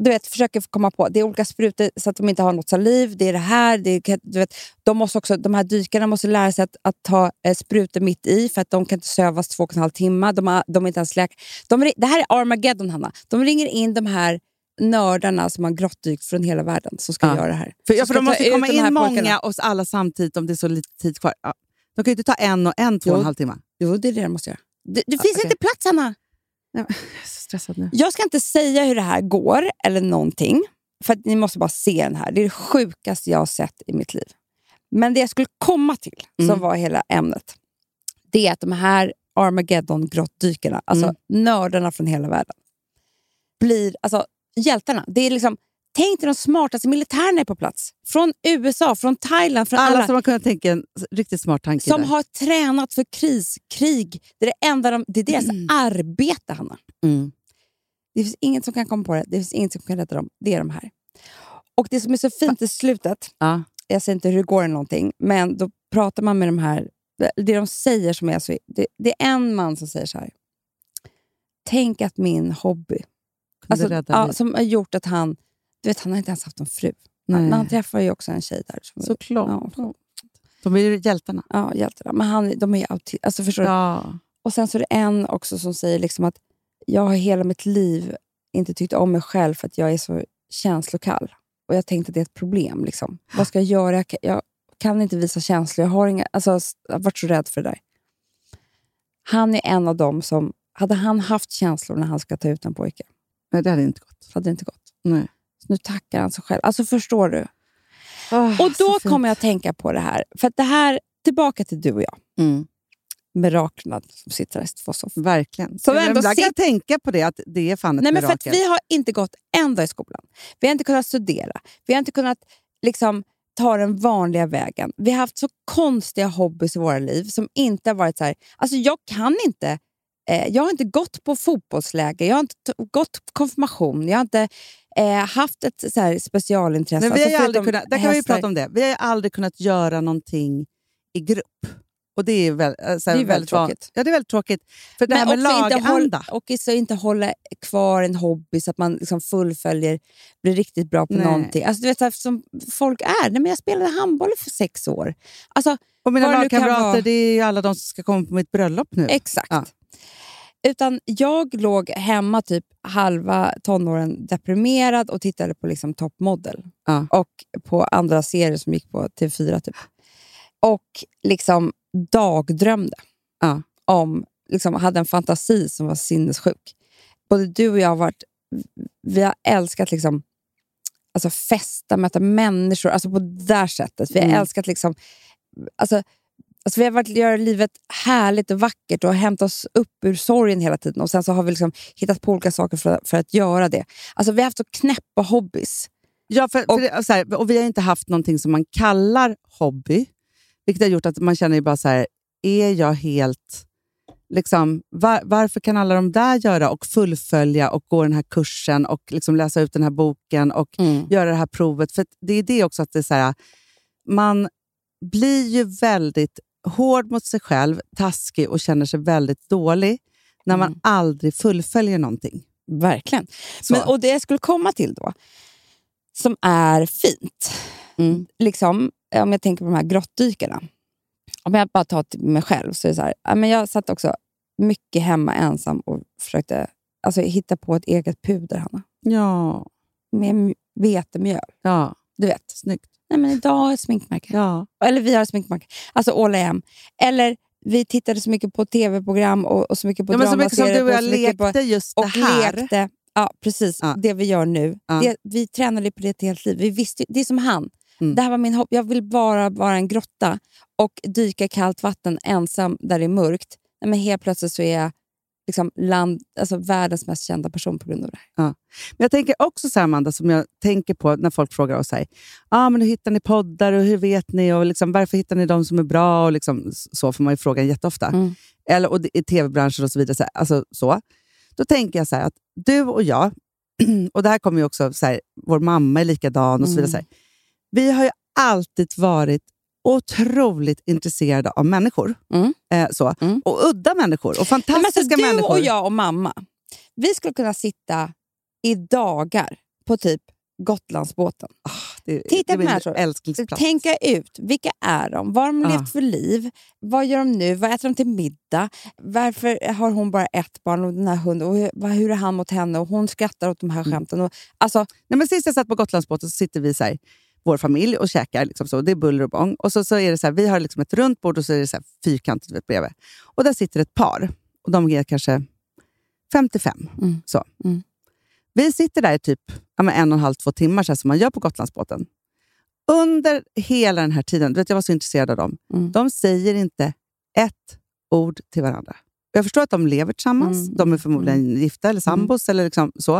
Du vet, försöker komma på, det är olika sprutor så att de inte har något saliv. Det är det här. Det är, du vet, de, måste också, de här dykarna måste lära sig att, att ta eh, sprutor mitt i för att de kan inte sövas två och en halv timme. De, har, de är inte ens läkare. De, det här är Armageddon, Hanna. De ringer in de här nördarna som har grottdykt från hela världen som ska Ja. göra det här. För, ja, för de måste komma in pojkarna. många och alla samtidigt om det är så lite tid kvar. Ja. De kan ju inte ta en och en, två och en Jo. halv timme. Jo, det är det de måste göra. Det, det Ja, finns okej. inte plats, Hanna. Jag är så stressad nu. Jag ska inte säga hur det här går eller någonting. För att ni måste bara se den här. Det är det sjukaste jag har sett i mitt liv. Men det jag skulle komma till, Mm. som var hela ämnet, det är att de här Armageddon-grottdykarna, alltså Mm. nördarna från hela världen, blir alltså hjältarna. Det är liksom, tänk dig de smartaste militärerna är på plats. Från USA, från Thailand, från Alla alla, som har kunnat tänka en riktigt smart tanke som där. har tränat för kris, krig. Det är, det enda de, det är deras arbete, Hanna. Mm. Det finns inget som kan komma på det. Det finns inget som kan rädda dem. Det är de här. Och det som är så fint i slutet, Ja. jag säger inte hur det går eller någonting, men då pratar man med de här, det, de säger som är så, det, det är en man som säger så här. Tänk att min hobby, alltså, ja, som har gjort att han, du vet han har inte ens haft en fru. Nej. Han, han träffar ju också en tjej där. Som, Såklart. Ja, De är ju hjältarna. ja, hjältarna. Men han, de är ju auti- alltså förstår du? Ja. Och sen så är det en också som säger liksom att jag har hela mitt liv inte tyckt om mig själv för att jag är så känslokall. Och jag tänkte att det är ett problem. Liksom. Vad ska jag göra? Jag kan, jag kan inte visa känslor. Jag har, inga, alltså, jag har varit så rädd för det där. Han är en av dem som, hade han haft känslor när han ska ta ut en pojke, Nej, det hade inte gått. hade det inte gått. Nej. Nu tackar han sig själv. Alltså förstår du? Oh, Och då kommer jag att tänka på det här. För att det här, tillbaka till du och jag. Mm. Miraklerna som sitter här i två soffor. Verkligen. Som ändå ibland kan jag sitter- tänka på det, att det är fan ett Nej, men för vi har inte gått en dag i skolan. Vi har inte kunnat studera. Vi har inte kunnat liksom, ta den vanliga vägen. Vi har haft så konstiga hobbys i våra liv som inte har varit så här... Alltså jag kan inte... Eh, jag har inte gått på fotbollsläger, jag har inte t- gått på konfirmation, jag har inte eh, haft ett så här, specialintresse. Men vi har ju Alltså, aldrig kunnat, där kan vi prata om det. Vi har aldrig kunnat göra någonting i grupp. Och det är, väl, äh, så här Det är väldigt van- tråkigt. Ja, det är väldigt tråkigt. För det här med inte håll, laganda. och så inte hålla kvar en hobby så att man liksom fullföljer, blir riktigt bra på Nej. någonting. Alltså, du vet, så här, som folk är. Nej, men jag spelade handboll för sex år. Alltså, Och mina lagkamrater, vara. det är alla de som ska komma på mitt bröllop nu. Exakt. Ja. Utan jag låg hemma typ halva tonåren deprimerad och tittade på liksom Top Model. Ja. Och på andra serier som gick på TV4. Typ. Och liksom dagdrömde. Ja. Om, liksom, hade en fantasi som var sinnessjuk. Både du och jag har varit... Vi har älskat liksom alltså, festa, möta människor, alltså på det där sättet. Vi har Mm. älskat liksom, alltså, alltså, vi har varit göra livet härligt och vackert och hämta oss upp ur sorgen hela tiden. Och Sen så har vi liksom hittat på olika saker för, för att göra det. Alltså, vi har haft så knäppa hobbys. Ja, för, för det, så här, och vi har inte haft någonting som man kallar hobby. Vilket har gjort att man känner ju bara så här, är jag helt... Liksom, var, varför kan alla de där göra och fullfölja och gå den här kursen och liksom läsa ut den här boken och göra det här provet? För det är det också att det är så här, man blir ju väldigt hård mot sig själv, taskig och känner sig väldigt dålig när man aldrig fullföljer någonting. Verkligen. Så. Men, och det jag skulle komma till då, som är fint, Mm. liksom, om jag tänker på de här grottdykarna. Om jag bara tar till mig själv så är det så här, men jag satt också mycket hemma ensam och försökte alltså, hitta på ett eget puder, Hanna. Ja, Med vetemjöl. ja. Du vet. Snyggt. Nej, men idag har jag sminkmärke. Ja. Eller vi har sminkmärke. Alltså All I am. Eller vi tittade så mycket på tv-program och, och så mycket på Ja, men så mycket som du och jag mycket på- lekte just och det här. lekte. Ja, precis. Ja. Det vi gör nu. Ja. Det, vi tränade på det ett helt liv. Vi visste, det är som han. Mm. Det här var min hopp. Jag vill bara vara en grotta och dyka i kallt vatten ensam där det är mörkt. Nej, men helt plötsligt så är jag liksom land, alltså världens mest kända person på grund av det här. Men jag tänker också så här, Amanda, som jag tänker på när folk frågar oss. Här, ah, men hur hittar ni poddar och hur vet ni? Och liksom, varför hittar ni de som är bra? Och liksom, så får man ju frågan jätteofta. Mm. Eller, och det- i tv-branschen och så vidare. Så, här, alltså, så. Då tänker jag så här, att du och jag, och det här kommer ju också, så här, vår mamma är likadan och så vidare. Så här. Vi har ju alltid varit otroligt intresserade av människor. Mm. Eh, så. Mm. Och udda människor och fantastiska alltså, du människor. och jag och mamma, vi skulle kunna sitta i dagar på typ Gotlandsbåten. det, Titta det på människor. Tänka ut, vilka är de? Vad har de Ja. levt för liv? Vad gör de nu? Vad äter de till middag? Varför har hon bara ett barn och den här hunden? Och hur, hur är han mot henne? Och hon skrattar åt de här skämten. Och, alltså, Nej, men sist jag satt på Gotlandsbåten så sitter vi så här, vår familj och käkar. Liksom så. Det är buller och bång. Och så, så är det så här, vi har liksom ett runt bord och så är det så här fyrkantigt vet, bredvid. Och där sitter ett par. Och de är kanske 55. Mm. Så. Mm. Vi sitter där i typ ja, en och en halv, två timmar så här, som man gör på Gotlandsbåten. Under hela den här tiden, du vet, jag var så intresserad av dem, Mm. de säger inte ett ord till varandra. Jag förstår att de lever tillsammans, Mm. de är förmodligen gifta eller sambos eller liksom så.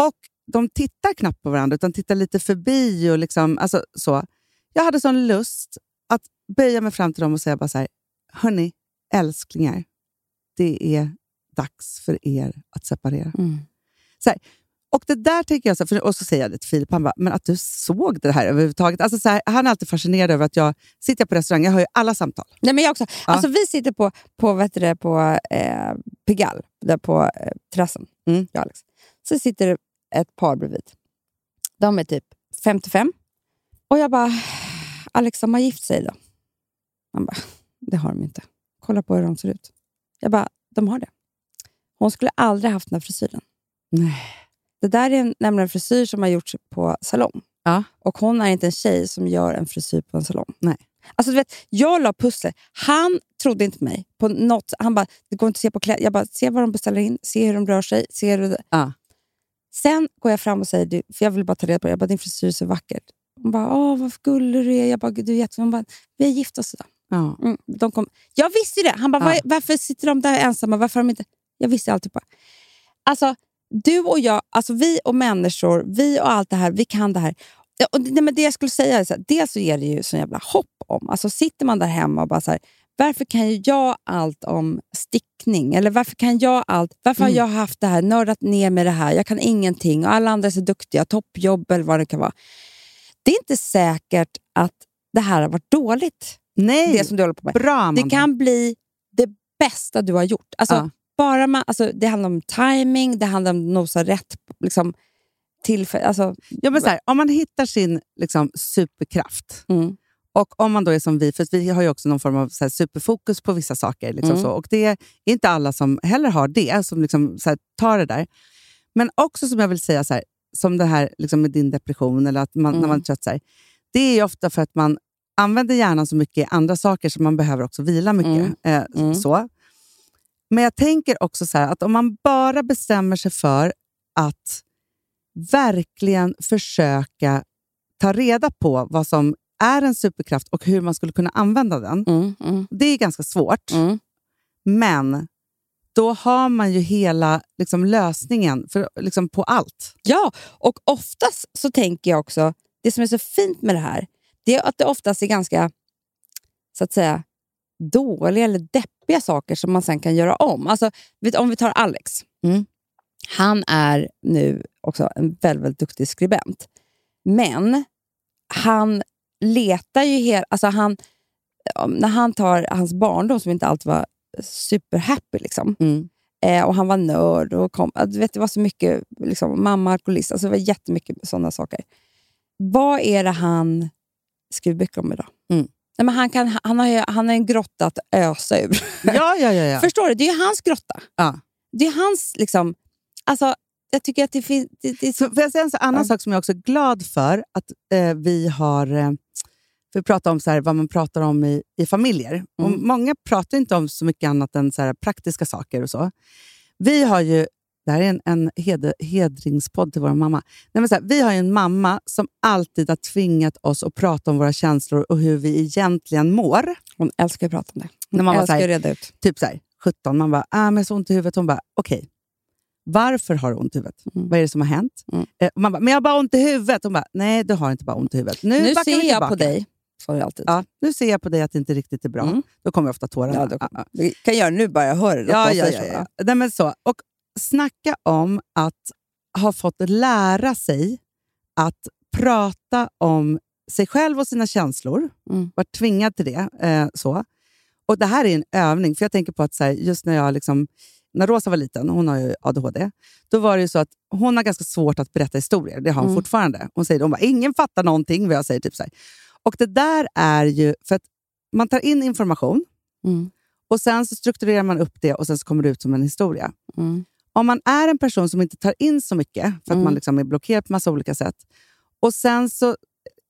Och de tittar knappt på varandra, utan tittar lite förbi. och liksom, alltså, så. Jag hade sån lust att böja mig fram till dem och säga bara så här, hörni, älsklingar, det är dags för er att separera. mm. Och det där tänker jag, så här, för, och så säger jag det till Filip, han bara, men att du såg det här överhuvudtaget. Alltså så här, han är alltid fascinerad över att jag sitter på restaurang, jag hör ju alla samtal. Nej, men jag också. Ja. Alltså, vi sitter på, på, heter det, på eh, Pigalle, där på eh, terrassen. Mm. Jag och Alex. Så sitter ett par bredvid. De är typ 55. Och jag bara, Alex, de har gift sig då? Han bara, det har de inte. Kolla på hur de ser ut. Jag bara, de har det. Hon skulle aldrig haft den här frisyren. Nej. Det där är en- nämligen en frisyr som har gjorts på salong. Ja. Och hon är inte en tjej som gör en frisyr på en salong. Nej. Alltså, du vet, jag la pusslet. Han trodde inte på mig. På något. Han bara, det går inte att se på kläder. Jag bara, se vad de beställer in, se hur de rör sig. Se hur det... Ja. Sen går jag fram och säger, du, för jag vill bara ta reda på det. Jag bara, din frisyr är så vackert. Hon bara, åh vad gullig du är. Jag bara, "Gud, du är jätte... Hon bara, vi har gift oss idag. Ja. Mm, de kom. Jag visste ju det. Han bara, Ja. "Var- varför sitter de där ensamma? Varför har de inte... Jag visste alltid bara. Alltså, du och jag, alltså vi och människor, vi och allt det här, vi kan det här. Ja, Och, nej, men det jag skulle säga är så här, dels så ger det ju sån jävla hopp om. Alltså sitter man där hemma och bara så här, varför kan jag allt om stickning? Eller varför kan jag allt? Varför Mm. har jag haft det här, nördat ner med det här? Jag kan ingenting och alla andra är så duktiga, toppjobb eller vad det kan vara. Det är inte säkert att det här har varit dåligt, Nej, det som du håller på med. bra Amanda. Det kan bli det bästa du har gjort. Alltså, Ja. bara man, alltså, det handlar om timing, det handlar om att nosa rätt liksom, tillfälle. Alltså, Ja, men så här, om man hittar sin liksom, superkraft mm, och om man då är som vi, för vi har ju också någon form av så superfokus på vissa saker. Liksom Mm. så, och Det är inte alla som heller har det, som liksom, så tar det där. Men också som jag vill säga, så här, som det här liksom, med din depression, eller att man, när man Mm. är trött. Så här, det är ju ofta för att man använder hjärnan så mycket i andra saker som man behöver också vila mycket. Mm. Eh, Mm. så. Men jag tänker också så här, att om man bara bestämmer sig för att verkligen försöka ta reda på vad som är en superkraft och hur man skulle kunna använda den. Mm, mm, Det är ganska svårt, mm. men då har man ju hela liksom, lösningen för, liksom, på allt. Ja, och oftast så tänker jag också, det som är så fint med det här, det är att det oftast är ganska, så att säga, dåliga eller deppiga saker som man sen kan göra om. Alltså, vet, om vi tar Alex. Mm. Han är nu också en väldigt, väldigt duktig skribent. Men han letar ju hela... Alltså han, när han tar hans barndom, som inte alltid var superhappy, liksom, Mm. Eh, och han var nörd. Och kom, du vet, det var så mycket, liksom, mamma alkoholist. Alltså, det var jättemycket sådana saker. Vad är det han skriver böcker om idag? Mm. Nej, men han, kan, han, har, han har en grotta att ösa ur. Ja, ja, ja. ja. Förstår du? Det är hans grotta. Ja. Det är hans... Liksom, alltså, jag tycker att det finns... Det, det så, får jag säga en så annan Ja. sak som jag också är glad för? Att eh, vi har... Eh, för vi pratar om så här, vad man pratar om i, i familjer. Och Mm. många pratar inte om så mycket annat än så här, praktiska saker och så. Vi har ju... Det här är en, en hed, hedringspodd till vår mamma. Nej, men så här, vi har ju en mamma som alltid har tvingat oss att prata om våra känslor och hur vi egentligen mår. hon älskar att prata om det. När Hon man var älskar att reda ut. Typ så här, 17, man bara, ah, men jag har så ont i huvudet. Hon bara, okej. Varför har du ont i huvudet? Mm. Vad är det som har hänt? Mm. Eh, man bara, men jag har bara ont i huvudet. Hon bara, nej du har inte bara ont i huvudet. Nu, Nu ser jag på dig. Ja, nu ser jag på dig att det inte riktigt är bra. Mm. Då kommer ofta tårarna. Ja, då Ja, kommer- Det kan jag göra nu bara jag hör det. ja, ja, ja, ja. Nej, men så. Och snacka om att ha fått lära sig att prata om sig själv och sina känslor. Mm. Varit tvingad till det. Eh, så. Och Det här är en övning, för jag tänker på att här, just när jag liksom, när Rosa var liten, hon har ju ADHD, då var det så att hon har ganska svårt att berätta historier. Det har hon Mm. fortfarande. Hon säger hon bara, ingen fattar någonting vad jag säger. Typ så här. Och det där är ju för att man tar in information Mm. och sen så strukturerar man upp det och sen så kommer det ut som en historia. Mm. Om man är en person som inte tar in så mycket, för att Mm. man liksom är blockerad på massa olika sätt, och sen så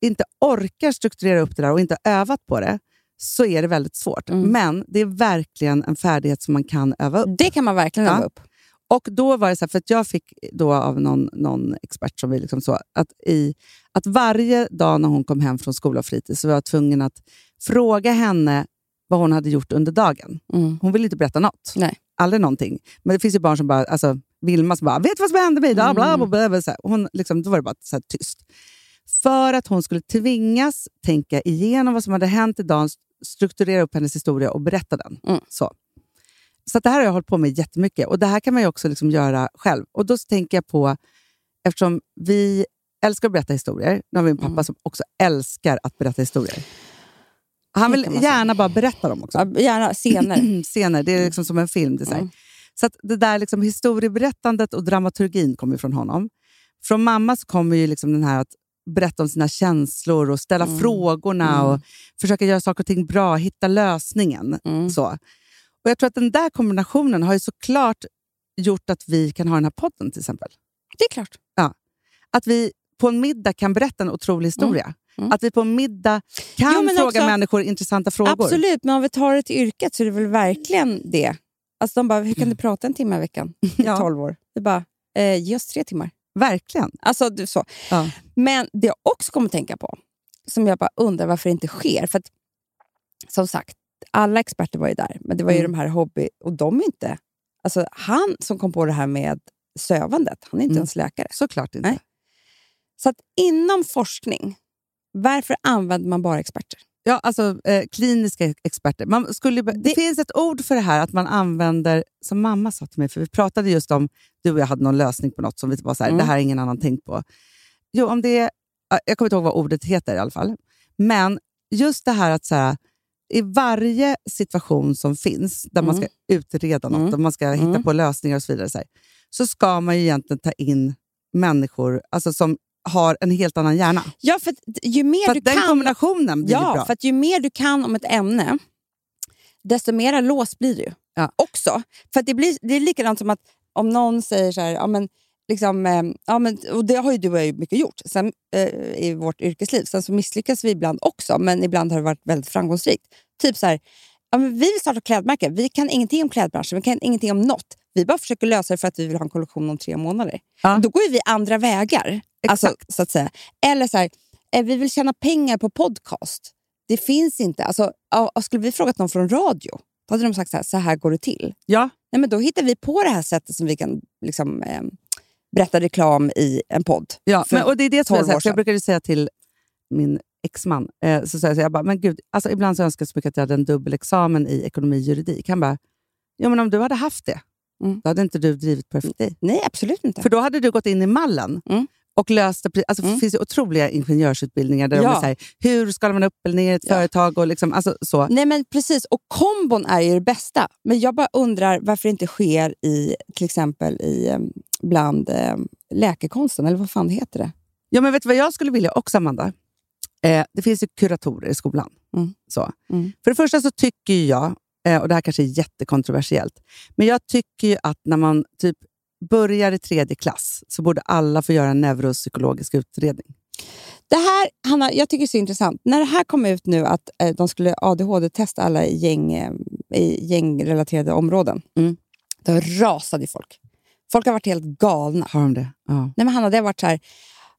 inte orkar strukturera upp det där och inte har övat på det, så är det väldigt svårt. Mm. Men det är verkligen en färdighet som man kan öva upp. Det kan man verkligen Ja. öva upp. Och då var det så här, för att jag fick då av någon, någon expert som vi liksom så, att, i, att varje dag när hon kom hem från skola och fritids så var jag tvungen att fråga henne vad hon hade gjort under dagen. Mm. Hon ville inte berätta något. Nej. Aldrig någonting. Men det finns ju barn som bara, alltså Vilma som bara, vet du vad som hände mig idag? Bla, bla, bla, bla, så här. Hon, liksom, då var det bara så här tyst. För att hon skulle tvingas tänka igenom vad som hade hänt idag, strukturera upp hennes historia och berätta den. Mm. Så. Så det här har jag hållit på med jättemycket och det här kan man ju också liksom göra själv. Och då tänker jag på, eftersom vi älskar att berätta historier, nu har vi en pappa Mm. som också älskar att berätta historier. Han vill gärna bara berätta dem också. Ja, Gärna scener. Scener, det är liksom som en film. Det. Mm. så det där liksom historieberättandet och dramaturgin kommer från honom. Från mamma så kommer ju liksom den här att berätta om sina känslor och ställa Mm. frågorna Mm. och försöka göra saker och ting bra, hitta lösningen. Mm. Så. Och Jag tror att den där kombinationen har ju såklart gjort att vi kan ha den här podden till exempel. Det är klart. Att vi på en middag kan berätta en otrolig historia. Mm. Att vi på en middag kan Jo, fråga också- människor intressanta frågor. Absolut, men om vi tar det till yrket så är det väl verkligen det. Alltså de bara, hur kan du prata en timme i veckan i Ja. 12 år? Vi bara, eh, ge oss tre timmar. Verkligen. Alltså, du, så. Ja. Men det jag också kommer att tänka på, som jag bara undrar varför det inte sker. För att, som sagt, alla experter var ju där, men det var ju Mm. de här hobby... Och de inte... Alltså, han som kom på det här med sövandet, han är inte Mm. ens läkare. Såklart inte. Nej. Så att inom forskning, varför använder man bara experter? Ja, alltså eh, kliniska experter. Man skulle, det, Det- finns ett ord för det här, att man använder, som mamma sa till mig, för vi pratade just om, du och jag hade någon lösning på något som vi var så här, Mm. det här har ingen annan tänkt på. Jo, om det är, jag kommer inte ihåg vad ordet heter i alla fall. Men just det här att så här, i varje situation som finns, där man Mm. ska utreda något, Mm. där man ska hitta Mm. på lösningar och så vidare, så, här, så ska man ju egentligen ta in människor alltså, som har en helt annan hjärna. Ja, för att ju mer För du den kan... kombinationen blir Ja, bra. för ju mer du kan om ett ämne, desto mera lås blir du. Ja. Också. För det, blir, det är likadant som att om någon säger så här, ja, men, liksom, eh, ja, men, och det har ju du och jag mycket gjort sen, eh, i vårt yrkesliv. Sen så misslyckas vi ibland också, men ibland har det varit väldigt framgångsrikt. Typ så här, ja, men vi vill starta klädmärke, vi kan ingenting om klädbranschen, vi kan ingenting om något. Vi bara försöker lösa det för att vi vill ha en kollektion om tre månader. Ja. Då går ju vi andra vägar. Alltså, så att säga. Eller så här, eh, vi vill tjäna pengar på podcast. Det finns inte. Alltså, skulle vi frågat någon från radio, då hade de sagt så här, så här går det till. Ja, Nej, men då hittar vi på det här sättet som vi kan liksom, eh, berätta reklam i en podd. ja. Men, och det är det som 12 jag, för jag brukade säga till min exman, eh, så sa jag, så jag bara, men gud, alltså, ibland så önskar jag så mycket att jag hade en dubbelexamen i ekonomi och juridik. Han bara, ja men om du hade haft det, Mm. då hade inte du drivit Perfect Day. Nej, absolut inte. För då hade du gått in i mallen Mm. och löst det. pre- Alltså, Mm. Det finns ju otroliga ingenjörsutbildningar där de Ja. är så här, hur skalar man upp eller ner ett Ja. företag? Och liksom, alltså, så. Nej, men precis. Och kombon är ju det bästa. Men jag bara undrar varför det inte sker i till exempel i, eh, bland eh, läkekonsten, eller vad fan heter det? Ja, men vet du vad jag skulle vilja också, Amanda? Eh, det finns ju kuratorer i skolan. Mm. Så. Mm. För det första så tycker jag, eh, och det här kanske är jättekontroversiellt, men jag tycker ju att när man typ börjar i tredje klass så borde alla få göra en neuropsykologisk utredning. Det här, Hanna, jag tycker det är så intressant. När det här kom ut nu att eh, de skulle ADHD-testa alla i, gäng, eh, i gängrelaterade områden, Mm. då rasade folk. Folk har varit helt galna. Har de det? Ja. Nej, men Hanna, det har varit så här,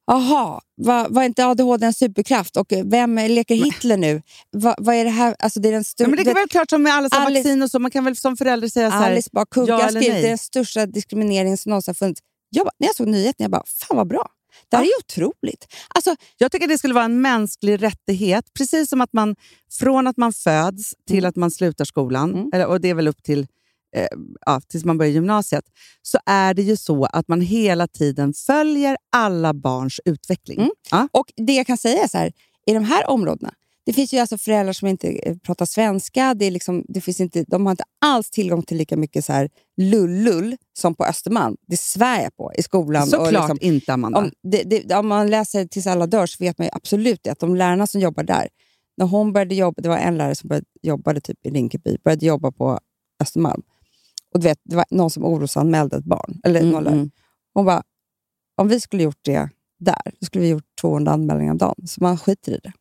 Jaha, var, var inte ADHD en superkraft? Och eh, vem leker Hitler nu? Va, vad är det här? Alltså, det är den Ja, men det är väl klart som med alla Alice- vaccin och så, man kan väl som förälder säga så här, Alice bara kugga ja eller nej? det är den största diskrimineringen som någonsin har funnits. Jag bara, när jag såg nyheten, jag bara, fan vad bra. Det här är ju otroligt. Alltså, Jag tycker det skulle vara en mänsklig rättighet, precis som att man från att man föds till Mm. att man slutar skolan, Mm. eller, och det är väl upp till eh, ja, tills man börjar gymnasiet, så är det ju så att man hela tiden följer alla barns utveckling. Mm. Ja. Och det jag kan säga är så här, i de här områdena, det finns ju alltså föräldrar som inte eh, pratar svenska. Det är liksom, det finns inte, de har inte alls tillgång till lika mycket så här lullull som på Östermalm. Det svär jag på i skolan. och Såklart liksom, inte, Amanda. om, det, det, om man läser Tills alla dör så vet man ju absolut det, att de lärarna som jobbar där, när hon började jobba, det var en lärare som började, jobbade typ i Rinkeby, började jobba på Östermalm. Och du vet, det var någon som orosanmälde ett barn. Eller Mm, någon mm. Hon bara, om vi skulle gjort det där, då skulle vi gjort 200 anmälningar om dagen. Så man skiter i det.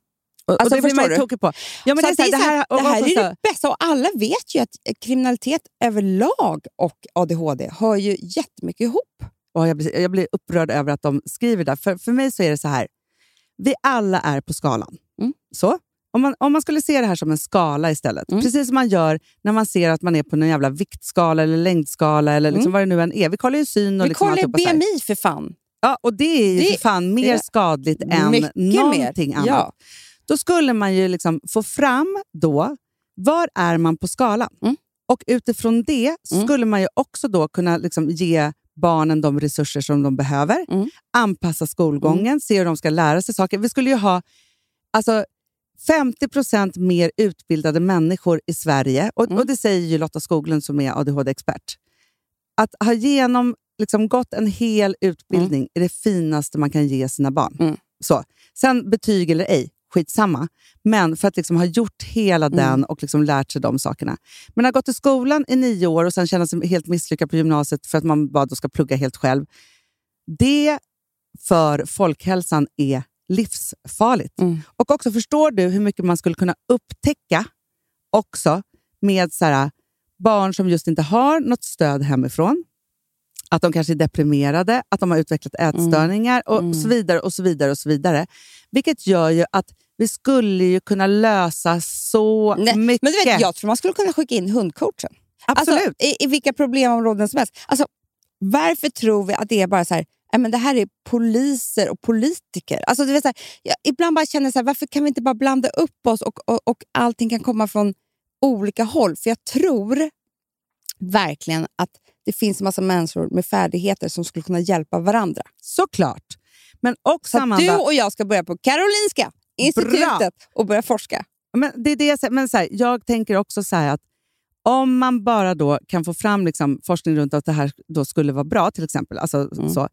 Och, Alltså, och det blir man ju tokig på. Ja, men så det, är så här, det här, det här är det bästa. Och alla vet ju att kriminalitet överlag och ADHD hör ju jättemycket ihop. och jag, blir, jag blir upprörd över att de skriver där. För, för mig så är det så här, vi alla är på skalan. Mm. Så. Om man, om man skulle se det här som en skala istället, Mm. precis som man gör när man ser att man är på någon jävla viktskala eller längdskala eller liksom Mm. vad det nu än är. Vi kollar ju syn och Vi liksom kollar här. BMI för fan. Ja, och det är ju Det- för fan mer skadligt än någonting mer. annat. Ja. Då skulle man ju liksom få fram då, var är man på skalan? Mm. Och utifrån det Mm. skulle man ju också då kunna liksom ge barnen de resurser som de behöver, Mm. anpassa skolgången, se hur de ska lära sig saker. Vi skulle ju ha alltså, 50% mer utbildade människor i Sverige, och, Mm. och det säger ju Lotta Skoglund som är ADHD-expert. Att ha genom, liksom, gått en hel utbildning är det finaste man kan ge sina barn. Mm. Så. Sen betyg eller ej, skitsamma. Men för att liksom ha gjort hela Mm. den och liksom lärt sig de sakerna. Men att ha gått i skolan i nio år och sen känna sig helt misslyckad på gymnasiet för att man bara då ska plugga helt själv. Det för folkhälsan är livsfarligt. Mm. Och också förstår du hur mycket man skulle kunna upptäcka också med så här, barn som just inte har något stöd hemifrån. Att de kanske är deprimerade, att de har utvecklat ätstörningar och Mm. så vidare. och så vidare och så vidare. Vilket gör ju att vi skulle ju kunna lösa så Nej, mycket. Men du vet, jag tror man skulle kunna skicka in hundcoachen. Absolut. Alltså, i, I vilka problemområden som helst. Alltså, varför tror vi att det är bara så här, "Nej, men det här är poliser och politiker? Alltså, du vet, så här, jag ibland bara känner så här, varför kan vi inte bara blanda upp oss och, och, och allting kan komma från olika håll? För jag tror verkligen att det finns en massa människor med färdigheter som skulle kunna hjälpa varandra. Såklart. Men också Så du och jag ska börja på Karolinska institutet och börja forska. Men det är det jag, säger. men så här, jag tänker också så att om man bara då kan få fram liksom forskning runt att det här då skulle vara bra, till exempel, alltså, så,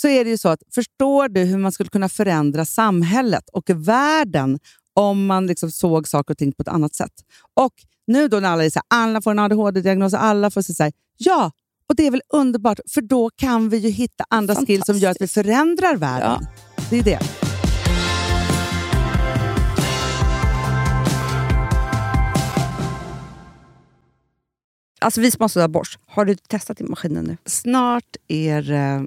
så är det ju så att förstår du hur man skulle kunna förändra samhället och världen om man liksom såg saker och ting på ett annat sätt. Och nu då när alla, är så här, alla får en ADHD-diagnos och alla får säga ja, och det är väl underbart, för då kan vi ju hitta andra skills som gör att vi förändrar världen. Det är det. Alltså vi sponsrar av Bosch. Har du testat din maskinen nu? Snart är det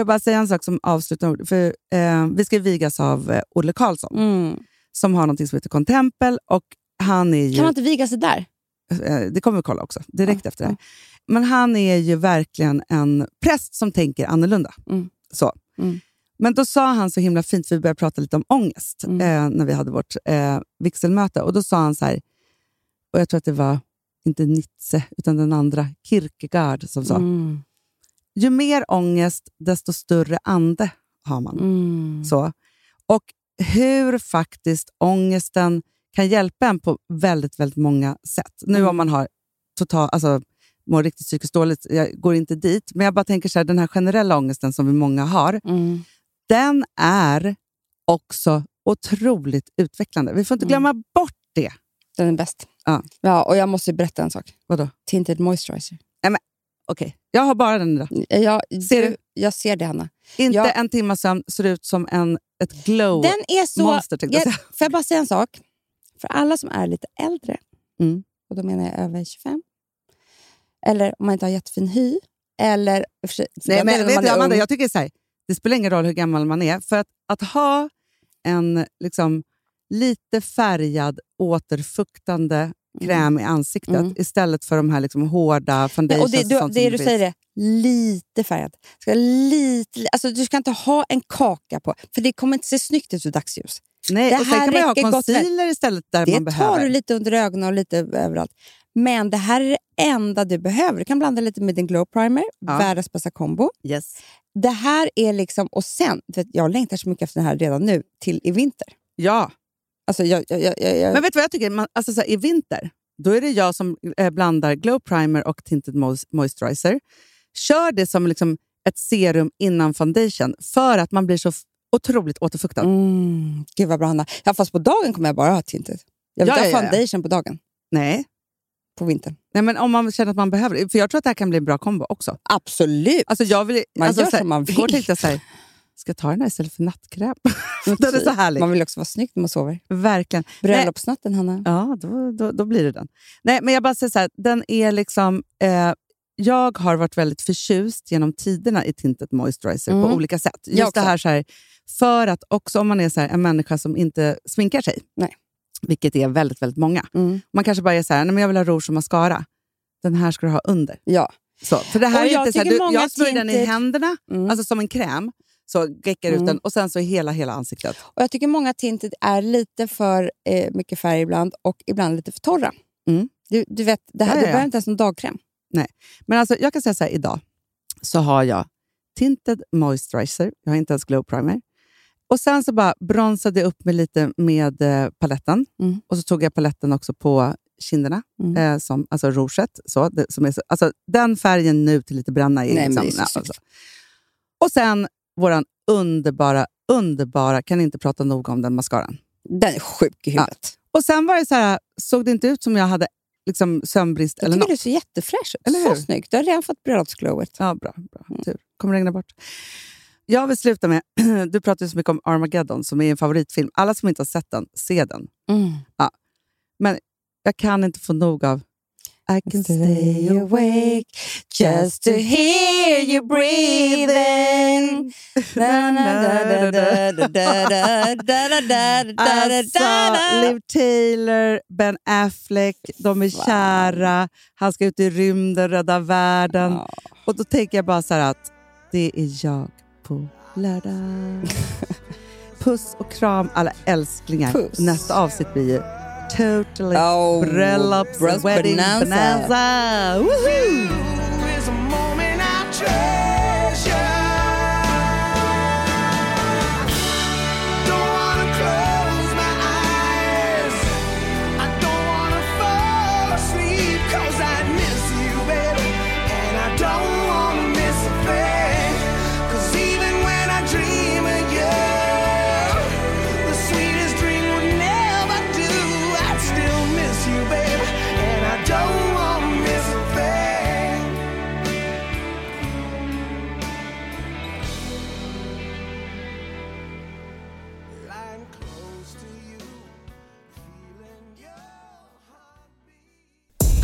Får jag bara säga en sak som avslutande? För, eh, vi ska vigas av eh, Olle Karlsson som har något som heter Contempel. Och han är ju, Kan man inte viga sig där? eh, det kommer vi kolla också, direkt efter det här. Men han är ju verkligen en präst som tänker annorlunda. Mm. Så. Mm. Men då sa han så himla fint, för vi började prata lite om ångest Mm. eh, när vi hade vårt eh, vigselmöte. Och då sa han så här, och jag tror att det var inte Nietzsche, utan den andra, Kierkegaard, som sa Mm. Ju mer ångest, desto större ande har man. Mm. Så. Och hur faktiskt ångesten kan hjälpa en på väldigt, väldigt många sätt. Nu Mm. om man har total, alltså, mår riktigt psykiskt dåligt, jag går inte dit, men jag bara tänker så här, den här generella ångesten som vi många har, Mm. den är också otroligt utvecklande. Vi får inte Mm. glömma bort det. Den är bäst. Ja. Ja, och jag måste berätta en sak. Vadå? Tinted moisturizer. Okej, jag har bara den idag. Jag, Ser du, jag ser det, Hanna. Inte Ja. en timme sömn, ser ut som en, ett glow Den är så... monster. tänkte jag jag, får jag bara säga en sak? För alla som är lite äldre, Mm. och då menar jag över 25, eller om man inte har jättefin hy, eller... sig- Nej, jag men vet du, Amanda, jag tycker så här, det spelar ingen roll hur gammal man är. För att, att ha en liksom, lite färgad, återfuktande kräm i ansiktet Mm. istället för de här liksom, hårda foundations och det, och du, sånt det du finns. säger är lite färgad. Ska lite, alltså, du ska inte ha en kaka på, för det kommer inte se snyggt ut i dagsljus. Nej, det och sen här kan man ha concealer istället där Det man tar behöver. du lite under ögonen och lite överallt. Men det här är det enda du behöver. Du kan blanda lite med din glow primer, Ja. världens bästa kombo. Yes. Det här är liksom, och sen, jag längtar så mycket efter det här redan nu, till i vinter. Ja, Alltså jag, jag, jag, jag, men vet du vad jag tycker? Man, alltså, så här, I vinter, då är det jag som eh, blandar glow primer och tinted mois- moisturizer. Kör det som liksom ett serum innan foundation för att man blir så otroligt återfuktad. mm, gud vad bra Hanna. Ja, fast på dagen kommer jag bara ha tinted. Jag vill Ja, inte ha ja, ja. foundation på dagen, Nej. på vintern. Nej, men om man känner att man behöver det. För jag tror att det här kan bli en bra kombo också. Absolut! Alltså jag vill, Man alltså, gör som man Igår vill. tänkte jag så här, ska jag ta den här istället för nattkräm? den är så härlig. Man vill också vara snygg när man sover. Verkligen. Bröllopsnatten Hanna. ja, då, då, då blir det den. Nej, men jag bara säger så här, den är liksom... Eh, jag har varit väldigt förtjust genom tiderna i Tinted Moisturizer Mm. på olika sätt. Just det här, så här, för att också om man är så här, en människa som inte sminkar sig, Nej. vilket är väldigt, väldigt många. Mm. Man kanske bara är så här, nej, men jag vill ha rouge och mascara. Den här ska du ha under. Ja. Så, för det här Och är jag inte så här, tycker du, många jag smörjer den i händerna, Mm. alltså som en kräm, så geckar ut Mm. och sen så i hela, hela ansiktet. Och Jag tycker många tinted är lite för eh, mycket färg ibland och ibland lite för torra. Mm. Du, du vet, det här Ja, ja, ja. behöver inte ens en dagkräm. Men alltså, jag kan säga så här, idag så har jag Tinted Moisturizer, jag har inte ens Glow Primer. Och sen så bara bronsade jag upp mig lite med eh, paletten. Mm. Och så tog jag paletten också på kinderna, Mm. eh, som, alltså rouget. Så, det, som är så, alltså, den färgen nu till lite bränna. Är Nej, men liksom, snyggt. Och sen våran underbara, underbara, kan inte prata nog om den mascaran. Den är sjuk i huvudet. Och sen var det så här, såg det inte ut som jag hade liksom, sömnbrist Jag eller tycker något. du ser jättefräsch ut. Eller så hur? snyggt. Du har redan fått bröllopsglowet. Ja, bra. bra. Tur. Kommer regna bort. Jag vill sluta med, du pratar så mycket om Armageddon som är en favoritfilm. Alla som inte har sett den, se den. Mm. Men jag kan inte få nog av i can stay awake just to hear you breathing. Alltså, Liv Taylor, Ben Affleck, de är kära. Han ska ut i rymden, rädda världen. Och då tänker jag bara så här att det är jag på lördag. Puss och kram alla älsklingar. Puss. Nästa avsnitt blir ju totally Oh, bröllops wedding bonanza. bonanza. Woohoo!